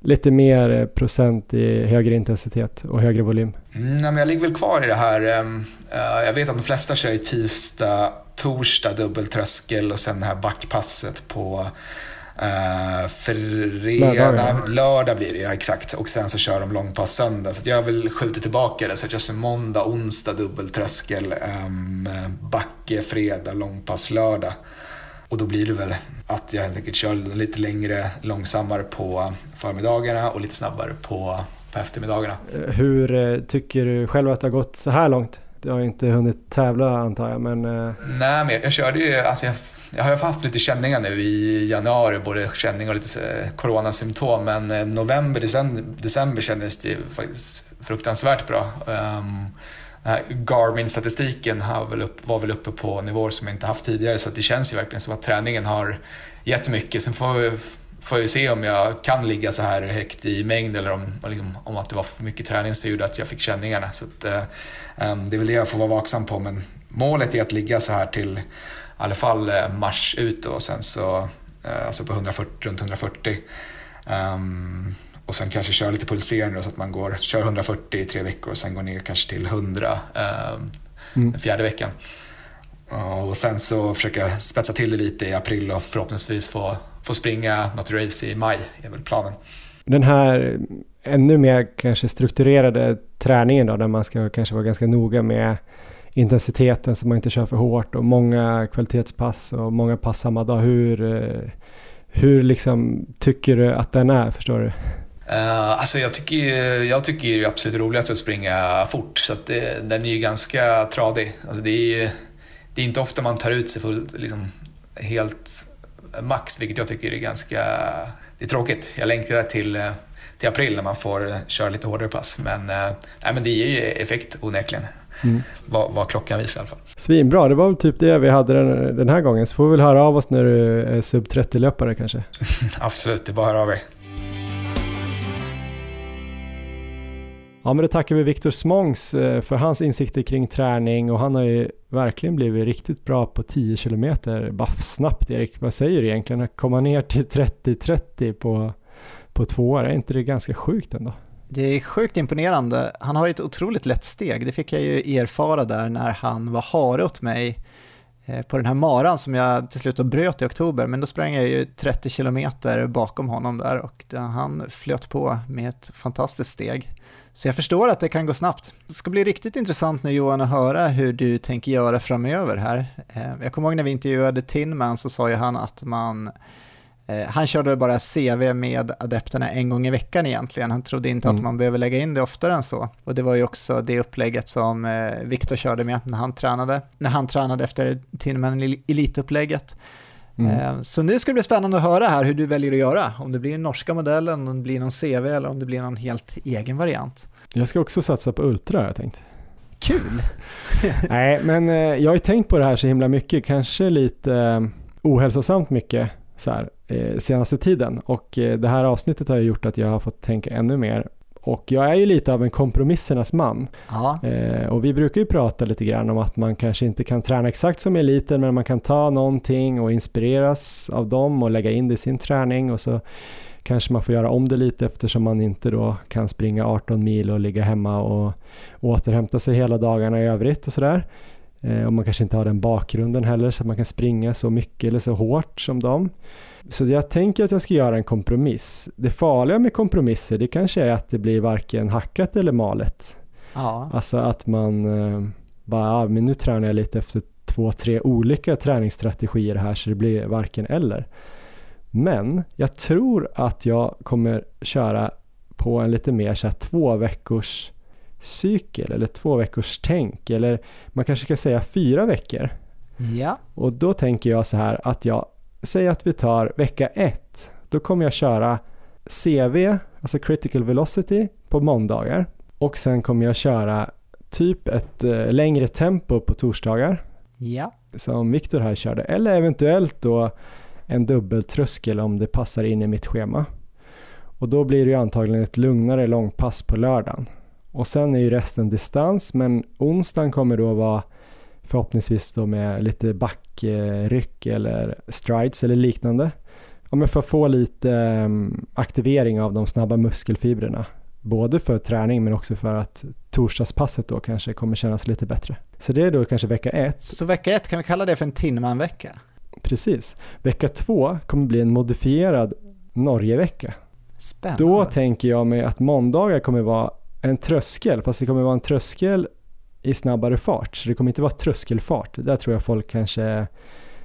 B: lite mer procent i högre intensitet och högre volym?
E: Mm, men jag ligger väl kvar i det här. Uh, jag vet att de flesta kör i tisdag, torsdag dubbeltröskel och sen det här backpasset på Uh, fredag, lördag blir det ja, exakt. Och sen så kör de långpass söndag. Så jag vill skjuta tillbaka det. Så jag kör måndag, onsdag dubbeltröskel, um, backe, fredag, långpass, lördag. Och då blir det väl att jag helt enkelt kör lite längre, långsammare på förmiddagarna och lite snabbare på, på eftermiddagarna.
B: Hur eh, tycker du själv att det har gått så här långt? Du har inte hunnit tävla antar jag, men... Uh...
E: Nej, men jag körde ju, alltså jag, jag har haft lite känningar nu i januari, både känningar och lite coronasymptom, men eh, november, december, december kändes det faktiskt fruktansvärt bra. Um, Garmin-statistiken var väl uppe på nivåer som jag inte haft tidigare, så det känns ju verkligen som att träningen har gett mycket. Sen får vi, får vi se om jag kan ligga så här högt i mängd eller om, liksom, om att det var för mycket träning som gjorde att jag fick känningarna. Så att, uh, um, det är väl det jag får vara vaksam på, men målet är att ligga så här till i alla fall eh, mars ut och sen så, eh, alltså på 140, runt 140. Um, ehm, och sen kanske köra lite pulserande så att man går, kör 140 i tre veckor och sen går ner kanske till 100 um, mm. den fjärde veckan. Och sen så försöka jag spetsa till det lite i april och förhoppningsvis få, få springa något race i maj, är väl planen.
B: Den här ännu mer kanske strukturerade träningen då, där man ska kanske vara ganska noga med intensiteten så man inte kör för hårt och många kvalitetspass och många pass samma dag. Hur, eh, hur liksom tycker du att den är, förstår du?
E: Uh, alltså jag tycker, jag tycker det är absolut roligast att springa fort, så att det, den är ju ganska tradig. Alltså det, är, det är inte ofta man tar ut sig full, liksom, helt max, vilket jag tycker är ganska det är tråkigt. Jag längtar till, till april när man får köra lite hårdare pass, men, uh, nej, men det ger ju effekt onekligen mm. vad, vad, klockan visar i alla fall.
B: Svinbra, det var väl typ det vi hade den, den här gången. Så får vi väl höra av oss när du är sub 30-löpare kanske.
E: Absolut, det är bara att höra av er.
B: Ja men då tackar vi Viktor Smångs eh, för hans insikter kring träning och han har ju verkligen blivit riktigt bra på 10 kilometer Baff snabbt Erik. Vad säger du egentligen? Att komma ner till 30-30 på, på två år, är inte det ganska sjukt ändå?
C: Det är sjukt imponerande. Han har ju ett otroligt lätt steg. Det fick jag ju erfara där när han var hare åt mig eh, på den här maran som jag till slut bröt i oktober, men då sprang jag ju 30 kilometer bakom honom där och han flöt på med ett fantastiskt steg. Så jag förstår att det kan gå snabbt. Det ska bli riktigt intressant nu Johan att höra hur du tänker göra framöver här. Eh, jag kommer ihåg när vi intervjuade Tinman så sa ju han att man Eh, han körde bara CV med adepterna en gång i veckan egentligen. Han trodde inte mm. att man behöver lägga in det oftare än så. Och det var ju också det upplägget som eh, Viktor körde med när han tränade, när han tränade efter Tinman Elite-upplägget. Mm. Eh, så nu ska det bli spännande att höra här hur du väljer att göra. Om det blir den norska modellen, om det blir någon CV eller om det blir någon helt egen variant.
B: Jag ska också satsa på Ultra har jag tänkt.
C: Kul!
B: Nej, men jag har ju tänkt på det här så himla mycket, kanske lite ohälsosamt mycket så här, eh, senaste tiden. Och eh, det här avsnittet har gjort att jag har fått tänka ännu mer. Och jag är ju lite av en kompromissernas man. Eh, och vi brukar ju prata lite grann om att man kanske inte kan träna exakt som eliten men man kan ta någonting och inspireras av dem och lägga in det i sin träning och så kanske man får göra om det lite eftersom man inte då kan springa 18 mil och ligga hemma och återhämta sig hela dagarna i övrigt och sådär. Eh, och man kanske inte har den bakgrunden heller så att man kan springa så mycket eller så hårt som dem. Så jag tänker att jag ska göra en kompromiss. Det farliga med kompromisser det kanske är att det blir varken hackat eller malet. Ja. Alltså att man eh, bara, ja, men nu tränar jag lite efter två, tre olika träningsstrategier här så det blir varken eller. Men jag tror att jag kommer köra på en lite mer så här två veckors cykel eller två veckors tänk eller man kanske ska säga fyra veckor.
C: Ja.
B: Och då tänker jag så här att jag säger att vi tar vecka ett. Då kommer jag köra CV, alltså critical velocity, på måndagar. Och sen kommer jag köra typ ett eh, längre tempo på torsdagar.
C: Ja.
B: som Viktor här körde. Eller eventuellt då en dubbeltröskel om det passar in i mitt schema. Och då blir det ju antagligen ett lugnare långpass på lördagen. Och sen är ju resten distans men onsdagen kommer då vara förhoppningsvis då med lite backryck eller strides eller liknande. Om jag får få lite um, aktivering av de snabba muskelfibrerna. Både för träning men också för att torsdagspasset då kanske kommer kännas lite bättre. Så det är då kanske vecka ett.
C: Så vecka ett, kan vi kalla det för en Tinman-vecka?
B: Precis. Vecka två kommer bli en modifierad Norgevecka.
C: Spännande.
B: Då tänker jag mig att måndagar kommer vara en tröskel, fast det kommer vara en tröskel i snabbare fart. Så det kommer inte vara tröskelfart. Där tror jag folk kanske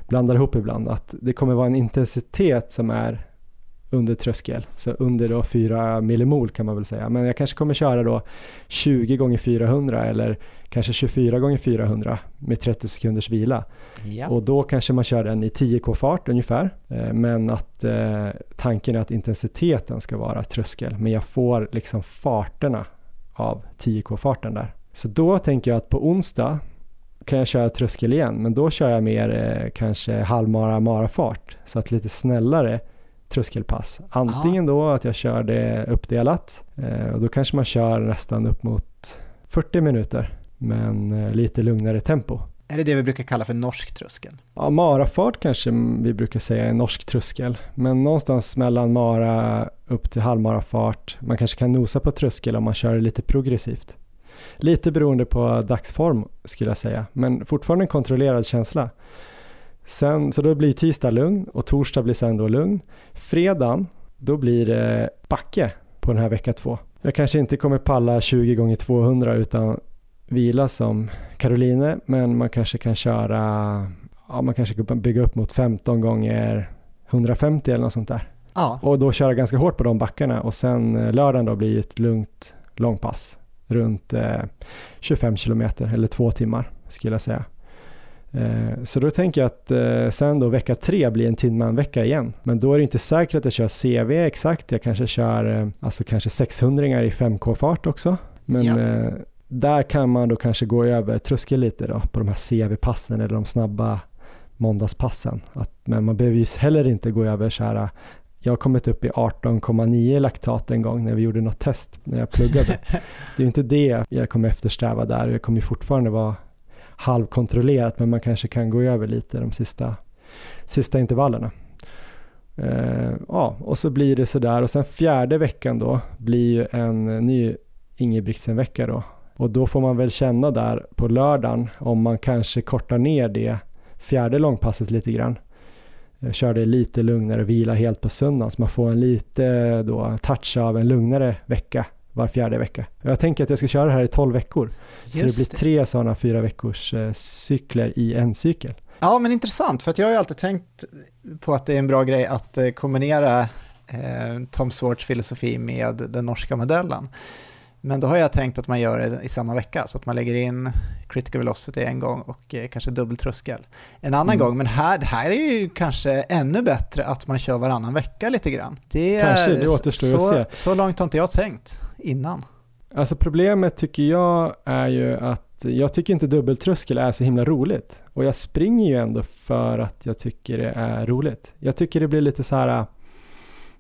B: blandar ihop ibland. Att det kommer vara en intensitet som är under tröskel, så under då 4 millimol kan man väl säga. Men jag kanske kommer köra då 20 gånger 400 eller kanske 24 gånger 400 med 30 sekunders vila.
C: Ja.
B: Och då kanske man kör den i 10k fart ungefär. Eh, Men att eh, tanken är att intensiteten ska vara tröskel. Men jag får liksom farterna av 10k farten där. Så då tänker jag att på onsdag kan jag köra tröskel igen. Men då kör jag mer eh, kanske halvmara marafart. Så att lite snällare tröskelpass. Antingen då att jag kör det uppdelat eh, och då kanske man kör nästan upp mot 40 minuter men eh, lite lugnare tempo.
C: Är det det vi brukar kalla för norsk tröskel?
B: Ja, marafart kanske vi brukar säga är norsk tröskel, men någonstans mellan mara upp till halvmarafart. Man kanske kan nosa på tröskel om man kör det lite progressivt. Lite beroende på dagsform skulle jag säga, men fortfarande en kontrollerad känsla. Sen, så då blir tisdag lugn och torsdag blir sen då lugn. Fredagen, då blir det backe på den här vecka två. Jag kanske inte kommer palla 20 gånger 200 utan vila som Caroline, men man kanske kan köra, ja man kanske kan bygga upp mot 15 gånger 150 eller något sånt där.
C: Ja.
B: Och då köra ganska hårt på de backarna och sen eh, lördagen då blir ett lugnt långpass runt eh, 25 kilometer eller två timmar skulle jag säga. Eh, så då tänker jag att eh, sen då vecka tre blir en Tinman-vecka igen. Men då är det inte säkert att jag kör CV exakt. Jag kanske kör eh, alltså kanske 600 i 5K-fart också. Men
C: Ja.
B: eh, där kan man då kanske gå över tröskel lite då på de här CV-passen eller de snabba måndagspassen. Att, men man behöver ju heller inte gå över så här jag har kommit upp i 18,9 laktat en gång när vi gjorde något test när jag pluggade. det är inte det jag kommer eftersträva där. Jag kommer fortfarande vara halvkontrollerat men man kanske kan gå över lite de sista, sista intervallerna. Eh, ja, och så blir det sådär och sen fjärde veckan då blir ju en ny Ingebrigtsen-vecka då. Och då får man väl känna där på lördagen om man kanske kortar ner det fjärde långpasset lite grann. Kör det lite lugnare, vila helt på söndagen så man får en lite då touch av en lugnare vecka var fjärde vecka. Jag tänker att jag ska köra det här i 12 veckor. Så
C: Just
B: det blir tre sådana fyra veckors eh, cykler i en cykel.
C: Ja, men intressant, för att jag har ju alltid tänkt på att det är en bra grej att eh, kombinera eh, Tom Swartz filosofi med den norska modellen. Men då har jag tänkt att man gör det i samma vecka, så att man lägger in critical velocity en gång och eh, kanske dubbeltröskel en annan
B: Mm.
C: gång. Men här, det här är ju kanske ännu bättre att man kör varannan vecka lite grann. Det
B: Kanske, det återstår
C: så,
B: att se.
C: Så långt har inte jag tänkt innan.
B: Alltså problemet tycker jag är ju att jag tycker inte dubbeltröskel är så himla roligt. Och jag springer ju ändå för att jag tycker det är roligt. Jag tycker det blir lite så här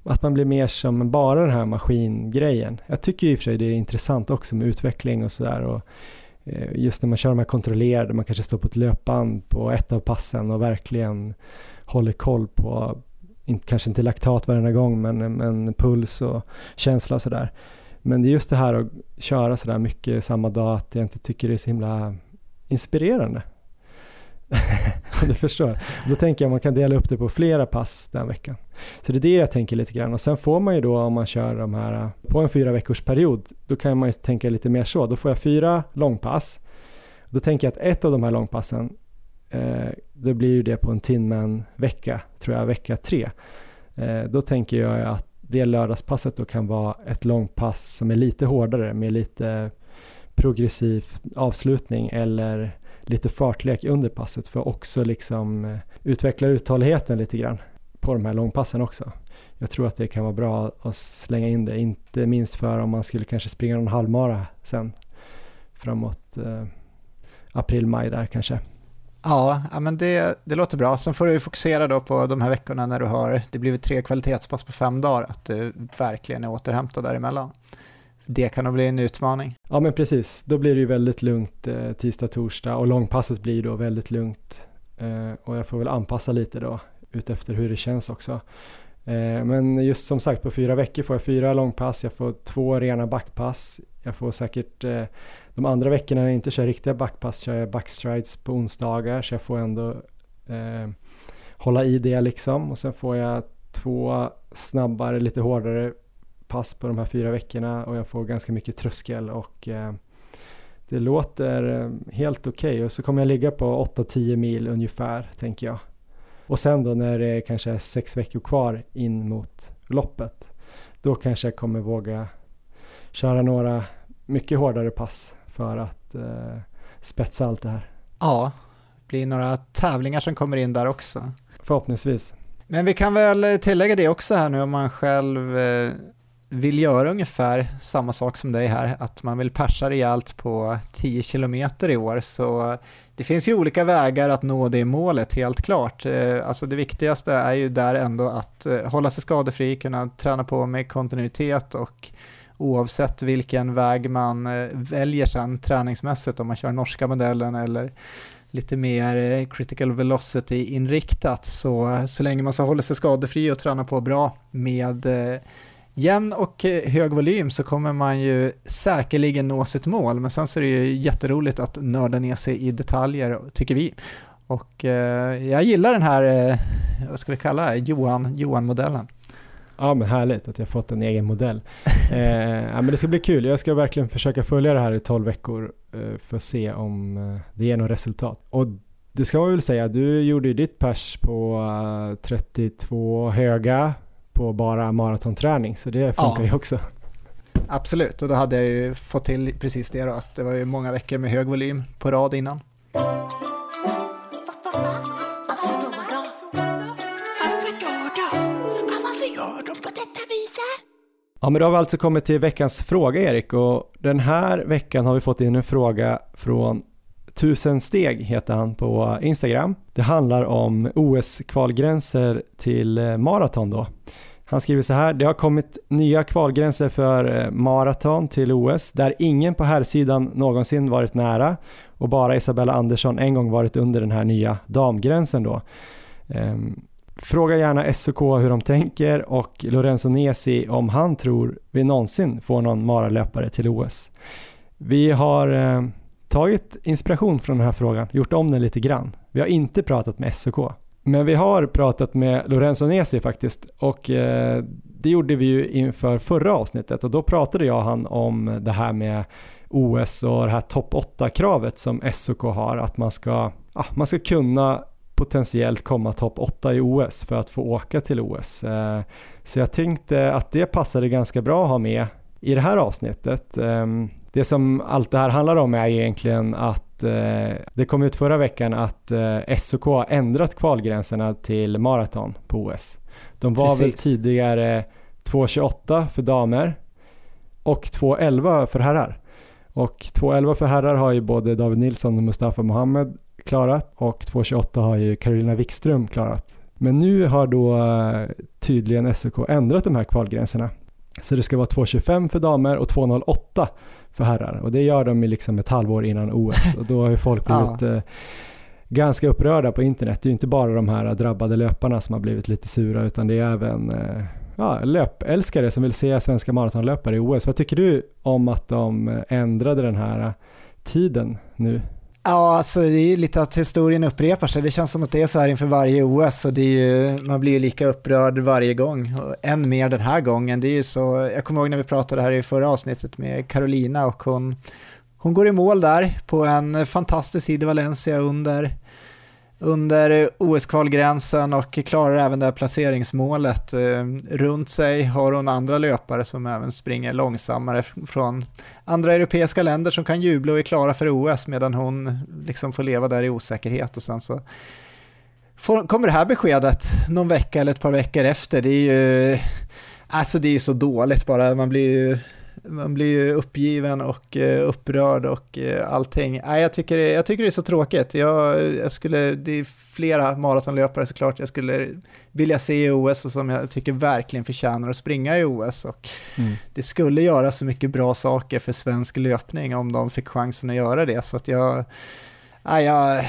B: att man blir mer som bara den här maskingrejen. Jag tycker i och för sig det är intressant också med utveckling och sådär. Eh, just när man kör de här kontrollerade, man kanske står på ett löpband på ett av passen och verkligen håller koll på, kanske inte laktat varenda gång, men, men puls och känsla och sådär. Men det är just det här att köra sådär mycket samma dag att jag inte tycker det är så himla inspirerande. Du förstår. Då tänker jag att man kan dela upp det på flera pass den veckan. Så det är det jag tänker lite grann. Och sen får man ju då om man kör de här eh, på en fyra veckors period, då kan man ju tänka lite mer så. Då får jag fyra långpass. Då tänker jag att ett av de här långpassen, eh, då blir ju det på en Tinman-vecka, tror jag, vecka tre. Eh, då tänker jag att det lördagspasset då kan vara ett långpass som är lite hårdare med lite progressiv avslutning eller lite fartlek under passet för att också liksom eh, utveckla uthålligheten lite grann på de här långpassen också. Jag tror att det kan vara bra att slänga in det, inte minst för om man skulle kanske springa någon halvmara sen framåt eh, april, maj där kanske.
C: Ja, ja men det, det låter bra. Sen får du fokusera då på de här veckorna när du har, det blivit tre kvalitetspass på fem dagar, att du verkligen är återhämtad däremellan. Det kan nog bli en utmaning.
B: Ja men precis, då blir det ju väldigt lugnt eh, tisdag, torsdag och långpasset blir då väldigt lugnt. Eh, och jag får väl anpassa lite då utefter hur det känns också. Eh, men just som sagt på fyra veckor får jag fyra långpass, jag får två rena backpass. Jag får säkert eh, de andra veckorna när jag inte kör riktiga backpass kör jag backstrides på onsdagar så jag får ändå eh, hålla i det liksom. Och sen får jag två snabbare, lite hårdare pass på de här fyra veckorna och jag får ganska mycket tröskel och eh, det låter eh, helt okej okay. och så kommer jag ligga på 8-10 mil ungefär tänker jag. Och sen då när det kanske är sex veckor kvar in mot loppet då kanske jag kommer våga köra några mycket hårdare pass för att eh, spetsa allt det här.
C: Ja, det blir några tävlingar som kommer in där också.
B: Förhoppningsvis.
C: Men vi kan väl tillägga det också här nu om man själv eh, vill göra ungefär samma sak som dig här, att man vill persa rejält på 10 kilometer i år, så det finns ju olika vägar att nå det målet, helt klart. Eh, alltså det viktigaste är ju där ändå att eh, hålla sig skadefri, kunna träna på med kontinuitet och oavsett vilken väg man eh, väljer sen träningsmässigt, om man kör norska modellen eller lite mer critical velocity inriktat, så, så länge man så håller sig skadefri och tränar på bra med jämn och eh, hög volym så kommer man ju säkerligen nå sitt mål, men sen så är det ju jätteroligt att nörda ner sig i detaljer, tycker vi. Och eh, jag gillar den här, eh, vad ska vi kalla det, Johan, Johan-modellen.
B: Ja men härligt att jag fått en egen modell. eh, ja, men det ska bli kul, jag ska verkligen försöka följa det här i 12 veckor eh, för att se om eh, det ger något resultat. Och det ska man väl säga, du gjorde ju ditt pers på eh, 32 höga på bara maratonträning, så det funkar ja. ju också.
C: Absolut, och då hade jag ju fått till precis det då, att det var ju många veckor med hög volym på rad innan.
B: Ja men då har vi alltså kommit till veckans fråga Erik och den här veckan har vi fått in en fråga från 1000steg heter han på Instagram. Det handlar om OS-kvalgränser till eh, maraton då. Han skriver så här, det har kommit nya kvalgränser för eh, maraton till OS där ingen på här sidan någonsin varit nära och bara Isabella Andersson en gång varit under den här nya damgränsen då. Ehm, fråga gärna SOK hur de tänker och Lorenzo Nesi om han tror vi någonsin får någon maralöpare till OS. Vi har eh, tagit inspiration från den här frågan, gjort om den lite grann. Vi har inte pratat med SOK. Men vi har pratat med Lorenzo Nesi faktiskt och eh, det gjorde vi ju inför förra avsnittet och då pratade jag och han om det här med OS och det här topp 8-kravet som SOK har att man ska, ah, man ska kunna potentiellt komma topp 8 i OS för att få åka till OS. Eh, så jag tänkte att det passade ganska bra att ha med i det här avsnittet. Eh, det som allt det här handlar om är egentligen att eh, det kom ut förra veckan att eh, SOK har ändrat kvalgränserna till maraton på OS. De var Precis. väl tidigare 2.28 för damer och 2.11 för herrar. Och 2.11 för herrar har ju både David Nilsson och Mustafa Mohamed klarat och 2.28 har ju Carolina Wikström klarat. Men nu har då eh, tydligen SOK ändrat de här kvalgränserna. Så det ska vara 2.25 för damer och 2.08 för herrar och det gör de liksom ett halvår innan OS och då har ju folk blivit ja. eh, ganska upprörda på internet. Det är ju inte bara de här drabbade löparna som har blivit lite sura utan det är även eh, ja, löpälskare som vill se svenska maratonlöpare i OS. Vad tycker du om att de ändrade den här tiden nu?
C: Ja, alltså det är ju lite att historien upprepar sig. Det känns som att det är så här inför varje OS och det är ju, man blir ju lika upprörd varje gång. Och än mer den här gången. Det är ju så, jag kommer ihåg när vi pratade här i förra avsnittet med Carolina och hon, hon går i mål där på en fantastisk sida i Valencia under under OS-kvalgränsen och klarar även det här placeringsmålet. Eh, runt sig har hon andra löpare som även springer långsammare från andra europeiska länder som kan jubla och är klara för OS medan hon liksom får leva där i osäkerhet och sen så får, kommer det här beskedet någon vecka eller ett par veckor efter. Det är ju alltså det är så dåligt bara, man blir ju man blir ju uppgiven och uh, upprörd och uh, allting. Nej, jag, tycker, jag tycker det är så tråkigt. Jag, jag skulle, det är flera maratonlöpare såklart jag skulle vilja se i OS och som jag tycker verkligen förtjänar att springa i OS. Och mm. Det skulle göra så mycket bra saker för svensk löpning om de fick chansen att göra det. Så att jag, nej, jag,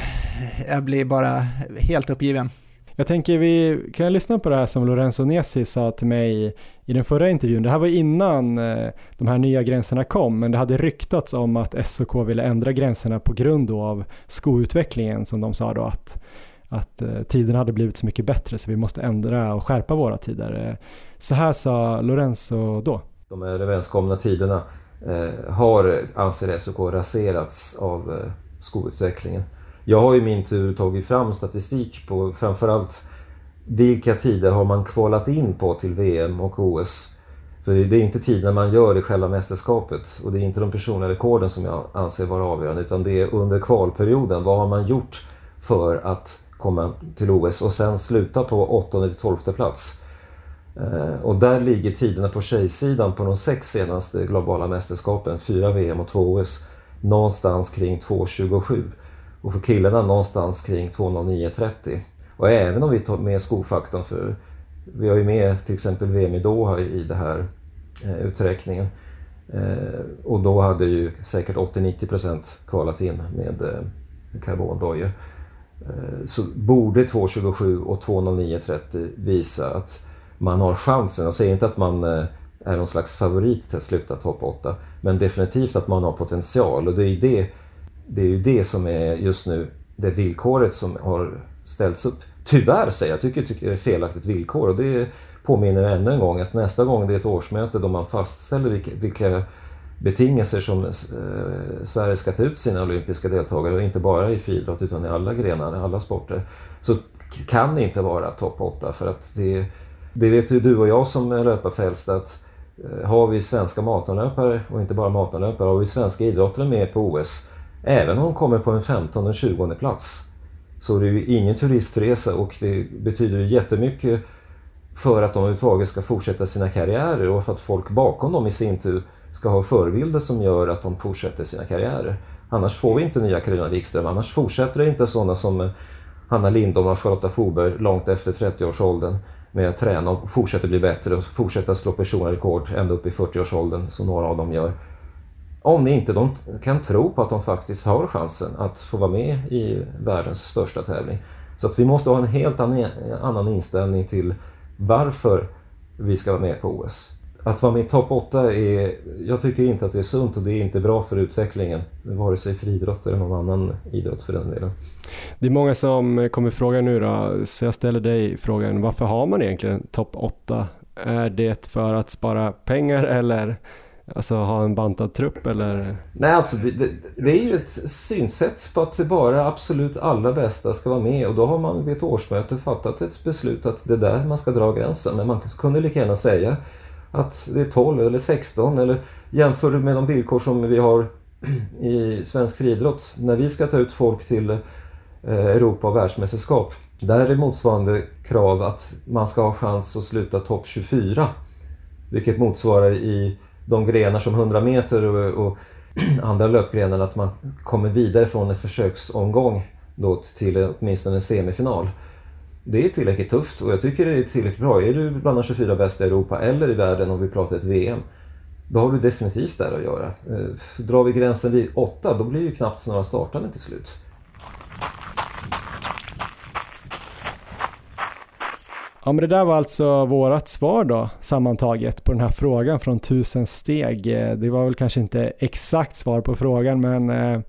C: jag blir bara helt uppgiven.
B: Jag tänker vi kan lyssna på det här som Lorenzo Nesi sa till mig i den förra intervjun. Det här var innan eh, de här nya gränserna kom, men det hade ryktats om att SOK ville ändra gränserna på grund av skoutvecklingen som de sa då att, att eh, tiden tiderna hade blivit så mycket bättre så vi måste ändra och skärpa våra tider. Eh, så här sa Lorenzo då.
F: De överenskomna tiderna eh, har, anser SOK, raserats av eh, skoutvecklingen. Jag har i min tur tagit fram statistik på framförallt vilka tider har man kvalat in på till VM och OS. För det är inte tiderna man gör i själva mästerskapet och det är inte de personliga rekorden som jag anser vara avgörande utan det är under kvalperioden. Vad har man gjort för att komma till OS och sen sluta på 8 12 plats. Eh, och där ligger tiderna på tjejsidan på de sex senaste globala mästerskapen, fyra VM och två OS, någonstans kring 2.27 och för killarna någonstans kring 2.09.30. Och även om vi tar med skofaktorn, för vi har ju med till exempel VM i Doha i den här eh, uträkningen. Eh, och då hade ju säkert 80-90% kvalat in med eh, karbondojor. Eh, så borde 2.27 och 2.09.30 visa att man har chansen. Jag säger inte att man eh, är någon slags favorit till att sluta topp 8, men definitivt att man har potential och det är det det är ju det som är just nu det villkoret som har ställts upp. Tyvärr säger jag, tycker, tycker det är ett felaktigt villkor och det påminner ännu en gång att nästa gång det är ett årsmöte då man fastställer vilka, vilka betingelser som eh, Sverige ska ta ut sina olympiska deltagare, och inte bara i friidrott utan i alla grenar, alla sporter, så kan det inte vara topp 8 för att det, det vet ju du och jag som löparfrälsta att eh, har vi svenska maratonlöpare och inte bara maratonlöpare, har vi svenska idrottare med på OS Även om de kommer på en 15 och 20 plats så är det ju ingen turistresa och det betyder jättemycket för att de överhuvudtaget ska fortsätta sina karriärer och för att folk bakom dem i sin tur ska ha förebilder som gör att de fortsätter sina karriärer. Annars får vi inte nya Carolina Wikström, annars fortsätter det inte sådana som eh, Hanna Lindholm och Charlotta Forberg långt efter 30-årsåldern med att träna och fortsätta bli bättre och fortsätta slå personliga rekord ända upp i 40-årsåldern som några av dem gör. Om inte de kan tro på att de faktiskt har chansen att få vara med i världens största tävling. Så att vi måste ha en helt annan inställning till varför vi ska vara med på OS. Att vara med i topp 8 är, jag tycker inte att det är sunt och det är inte bra för utvecklingen, vare sig för idrott eller någon annan idrott för den delen.
B: Det är många som kommer fråga nu då, så jag ställer dig frågan, varför har man egentligen topp 8? Är det för att spara pengar eller Alltså ha en bantad trupp eller?
F: Nej, alltså det, det, är ju ett synsätt på att det bara absolut allra bästa ska vara med och då har man vid ett årsmöte fattat ett beslut att det är där man ska dra gränsen. Men man kunde lika gärna säga att det är 12 eller 16 eller jämför med de villkor som vi har i svensk friidrott. När vi ska ta ut folk till eh, Europa och världsmästerskap. Där är motsvarande krav att man ska ha chans att sluta topp 24. Vilket motsvarar i de grenar som 100 meter och, och andra löpgrenar att man kommer vidare från en försöksomgång då till åtminstone en semifinal. Det är tillräckligt tufft och jag tycker det är tillräckligt bra. Är du bland de 24 bästa i Europa eller i världen om vi pratar ett VM, då har du definitivt där att göra. Eh, drar vi gränsen vid 8, då blir ju knappt några startande till slut.
B: Ja men det där var alltså vårat svar då sammantaget på den här frågan från tusen steg. Eh, det var väl kanske inte exakt svar på frågan men eh,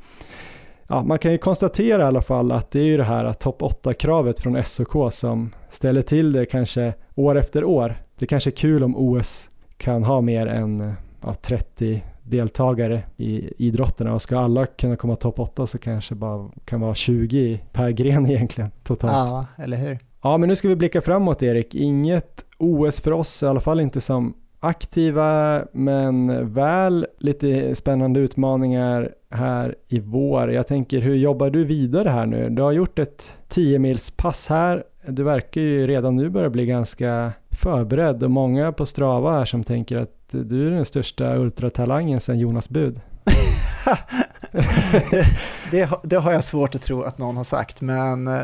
B: ja, man kan ju konstatera i alla fall att det är ju det här topp 8-kravet från SOK som ställer till det kanske år efter år. Det kanske är kul om OS kan ha mer än eh, ja, 30 deltagare i idrotterna och ska alla kunna komma topp 8 så kanske bara kan vara 20 per gren egentligen totalt.
C: Ja, eller hur?
B: Ja, men nu ska vi blicka framåt Erik. Inget OS för oss, i alla fall inte som aktiva, men väl lite spännande utmaningar här i vår. Jag tänker, hur jobbar du vidare här nu? Du har gjort ett 10 mils pass här. Du verkar ju redan nu börja bli ganska förberedd och många på Strava här som tänker att du är den största ultratalangen sedan Jonas Bud.
C: det, det, har jag svårt att tro att någon har sagt, men... Eh,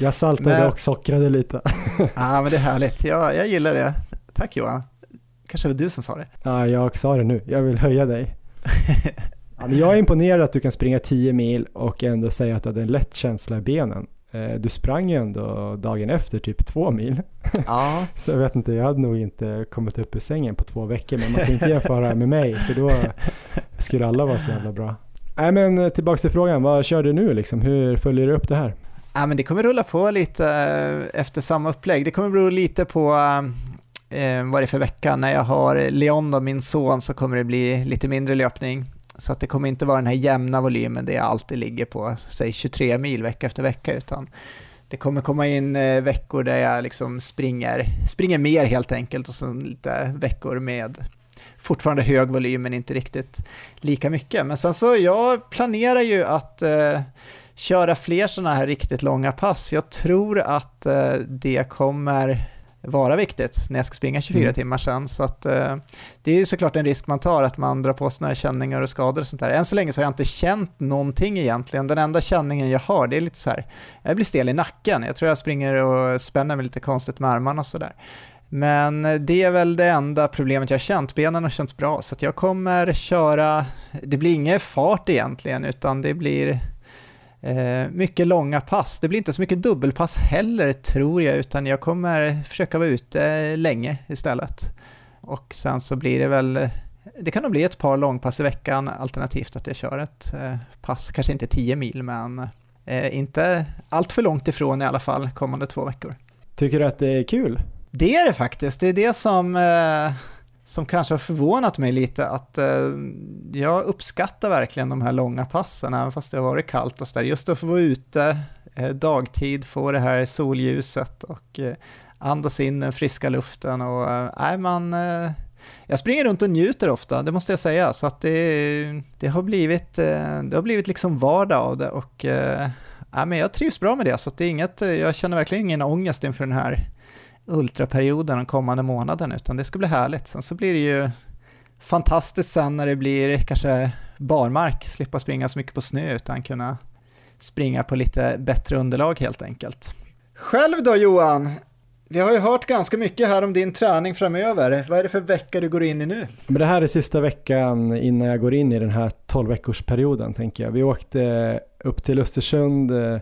B: jag saltade men, och sockrade lite.
C: ja, men det är härligt. Jag, jag gillar det. Tack Johan. Kanske var du som sa det.
B: Ja, jag sa det nu. Jag vill höja dig. ja, men jag är imponerad att du kan springa 10 mil och ändå säga att du hade en lätt känsla i benen. Eh, du sprang ju ändå dagen efter typ två mil. Ja. Så jag vet inte, jag hade nog inte kommit upp ur sängen på två veckor, men man kan inte jämföra med mig, för då skulle alla vara så jävla bra. Nej men tillbaks till frågan, vad kör du nu liksom? Hur följer du upp det här?
C: Ja, men det kommer rulla på lite eh, efter samma upplägg. Det kommer bero lite på eh, eh, vad det är för vecka. När jag har Leon, då, min son, så kommer det bli lite mindre löpning. Så att det kommer inte vara den här jämna volymen där jag alltid ligger på, säg 23 mil vecka efter vecka, utan det kommer komma in eh, veckor där jag liksom springer, springer mer helt enkelt och sen lite veckor med fortfarande hög volym men inte riktigt lika mycket. Men sen så jag planerar ju att eh, köra fler sådana här riktigt långa pass. Jag tror att eh, det kommer vara viktigt när jag ska springa 24 mm. timmar sen. Så att, eh, det är ju såklart en risk man tar att man drar på sig några känningar och skador och sånt där. Än så länge så har jag inte känt någonting egentligen. Den enda känningen jag har det är lite så här, jag blir stel i nacken. Jag tror jag springer och spänner mig lite konstigt med armarna och sådär. Men det är väl det enda problemet jag har känt. Benen har känts bra så jag kommer köra, det blir ingen fart egentligen utan det blir Eh, mycket långa pass. Det blir inte så mycket dubbelpass heller tror jag, utan jag kommer försöka vara ute länge istället. Och sen så blir det väl, det kan nog bli ett par långpass i veckan, alternativt att jag kör ett eh, pass, kanske inte 10 mil, men eh, inte allt för långt ifrån i alla fall kommande två veckor.
B: Tycker du att det är kul?
C: Det är det faktiskt. Det är det som som kanske har förvånat mig lite att eh, jag uppskattar verkligen de här långa passen, även fast det har varit kallt och så där. Just att få vara ute eh, dagtid, få det här solljuset och eh, andas in den friska luften och eh, man eh, jag springer runt och njuter ofta, det måste jag säga, så att det, det har, blivit, eh, det har blivit liksom vardag av det och äh, men jag trivs bra med det, så det är inget, jag känner verkligen ingen ångest inför den här ultraperioden de kommande månaden, utan det ska bli härligt. Sen så blir det ju fantastiskt sen när det blir kanske barmark, slippa springa så mycket på snö utan kunna springa på lite bättre underlag helt enkelt. Själv då Johan? Vi har ju hört ganska mycket här om din träning framöver. Vad är det för vecka du går in i nu?
B: Men det här är sista veckan innan jag går in i den här 12 veckors perioden tänker jag. Vi åkte upp till Östersund eh,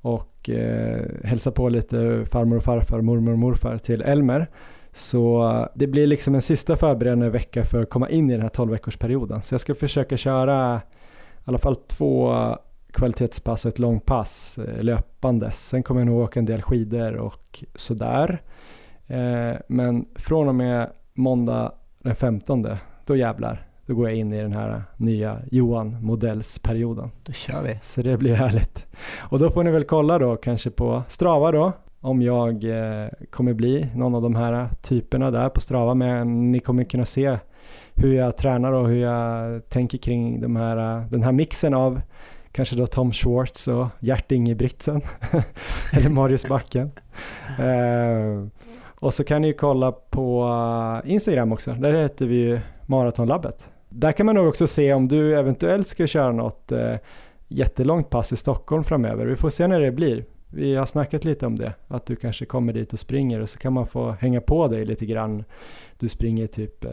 B: och och eh, hälsa på lite farmor och farfar, mormor och morfar till Elmer. Så eh, det blir liksom en sista förberedande vecka för att komma in i den här 12 veckorsperioden. Så jag ska försöka köra i alla fall två kvalitetspass och ett långpass löpande. löpandes. Sen kommer jag nog åka en del skidor och sådär. Eh, men från och med måndag den 15, då jävlar, då går jag in i den här nya Johan Modells-perioden.
C: Då kör vi.
B: Så det blir härligt. Och då får ni väl kolla då kanske på Strava då om jag eh, kommer bli någon av de här typerna där på Strava men ni kommer kunna se hur jag tränar och hur jag tänker kring de här, den här mixen av kanske då Tom Schwartz och Gert Ingebrigtsen eller Marius Backen. Eh, och så kan ni kolla på Instagram också, där heter vi Maratonlabbet. Där kan man nog också se om du eventuellt ska köra något eh, jättelångt pass i Stockholm framöver. Vi får se när det blir. Vi har snackat lite om det, att du kanske kommer dit och springer och så kan man få hänga på dig lite grann. Du springer typ eh,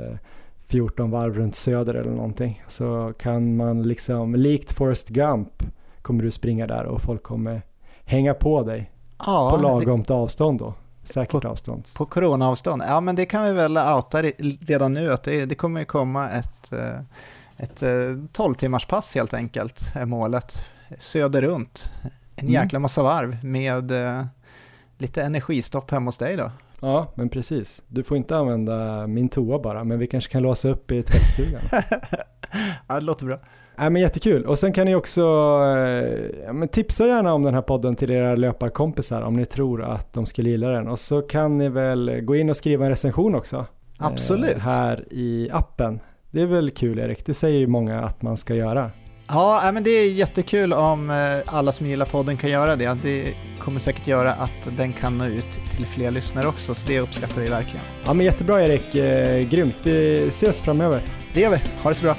B: 14 varv runt Söder eller någonting. Så kan man liksom, likt Forrest Gump, kommer du springa där och folk kommer hänga på dig ja, på lagomt det... avstånd då. Säkert
C: på,
B: avstånd.
C: På coronaavstånd. Ja, men det kan vi väl outa redan nu att det, det kommer ju komma ett, eh, ett 12 eh, timmars pass helt enkelt är målet. Söder runt. En mm. jäkla massa varv med eh, lite energistopp hemma hos dig då.
B: Ja, men precis. Du får inte använda min toa bara, men vi kanske kan låsa upp i tvättstugan.
C: ja, det låter bra.
B: Ja, men jättekul. Och sen kan ni också eh, tipsa gärna om den här podden till era löparkompisar om ni tror att de skulle gilla den. Och så kan ni väl gå in och skriva en recension också. Eh,
C: Absolut. Eh,
B: här i appen. Det är väl kul Erik, det säger ju många att man ska göra.
C: Ja, men det är jättekul om eh, alla som gillar podden kan göra det. Det kommer säkert göra att den kan nå ut till fler lyssnare också, så det uppskattar vi verkligen.
B: Ja men jättebra Erik, eh, grymt. Vi ses framöver.
C: Det gör vi, ha det så bra.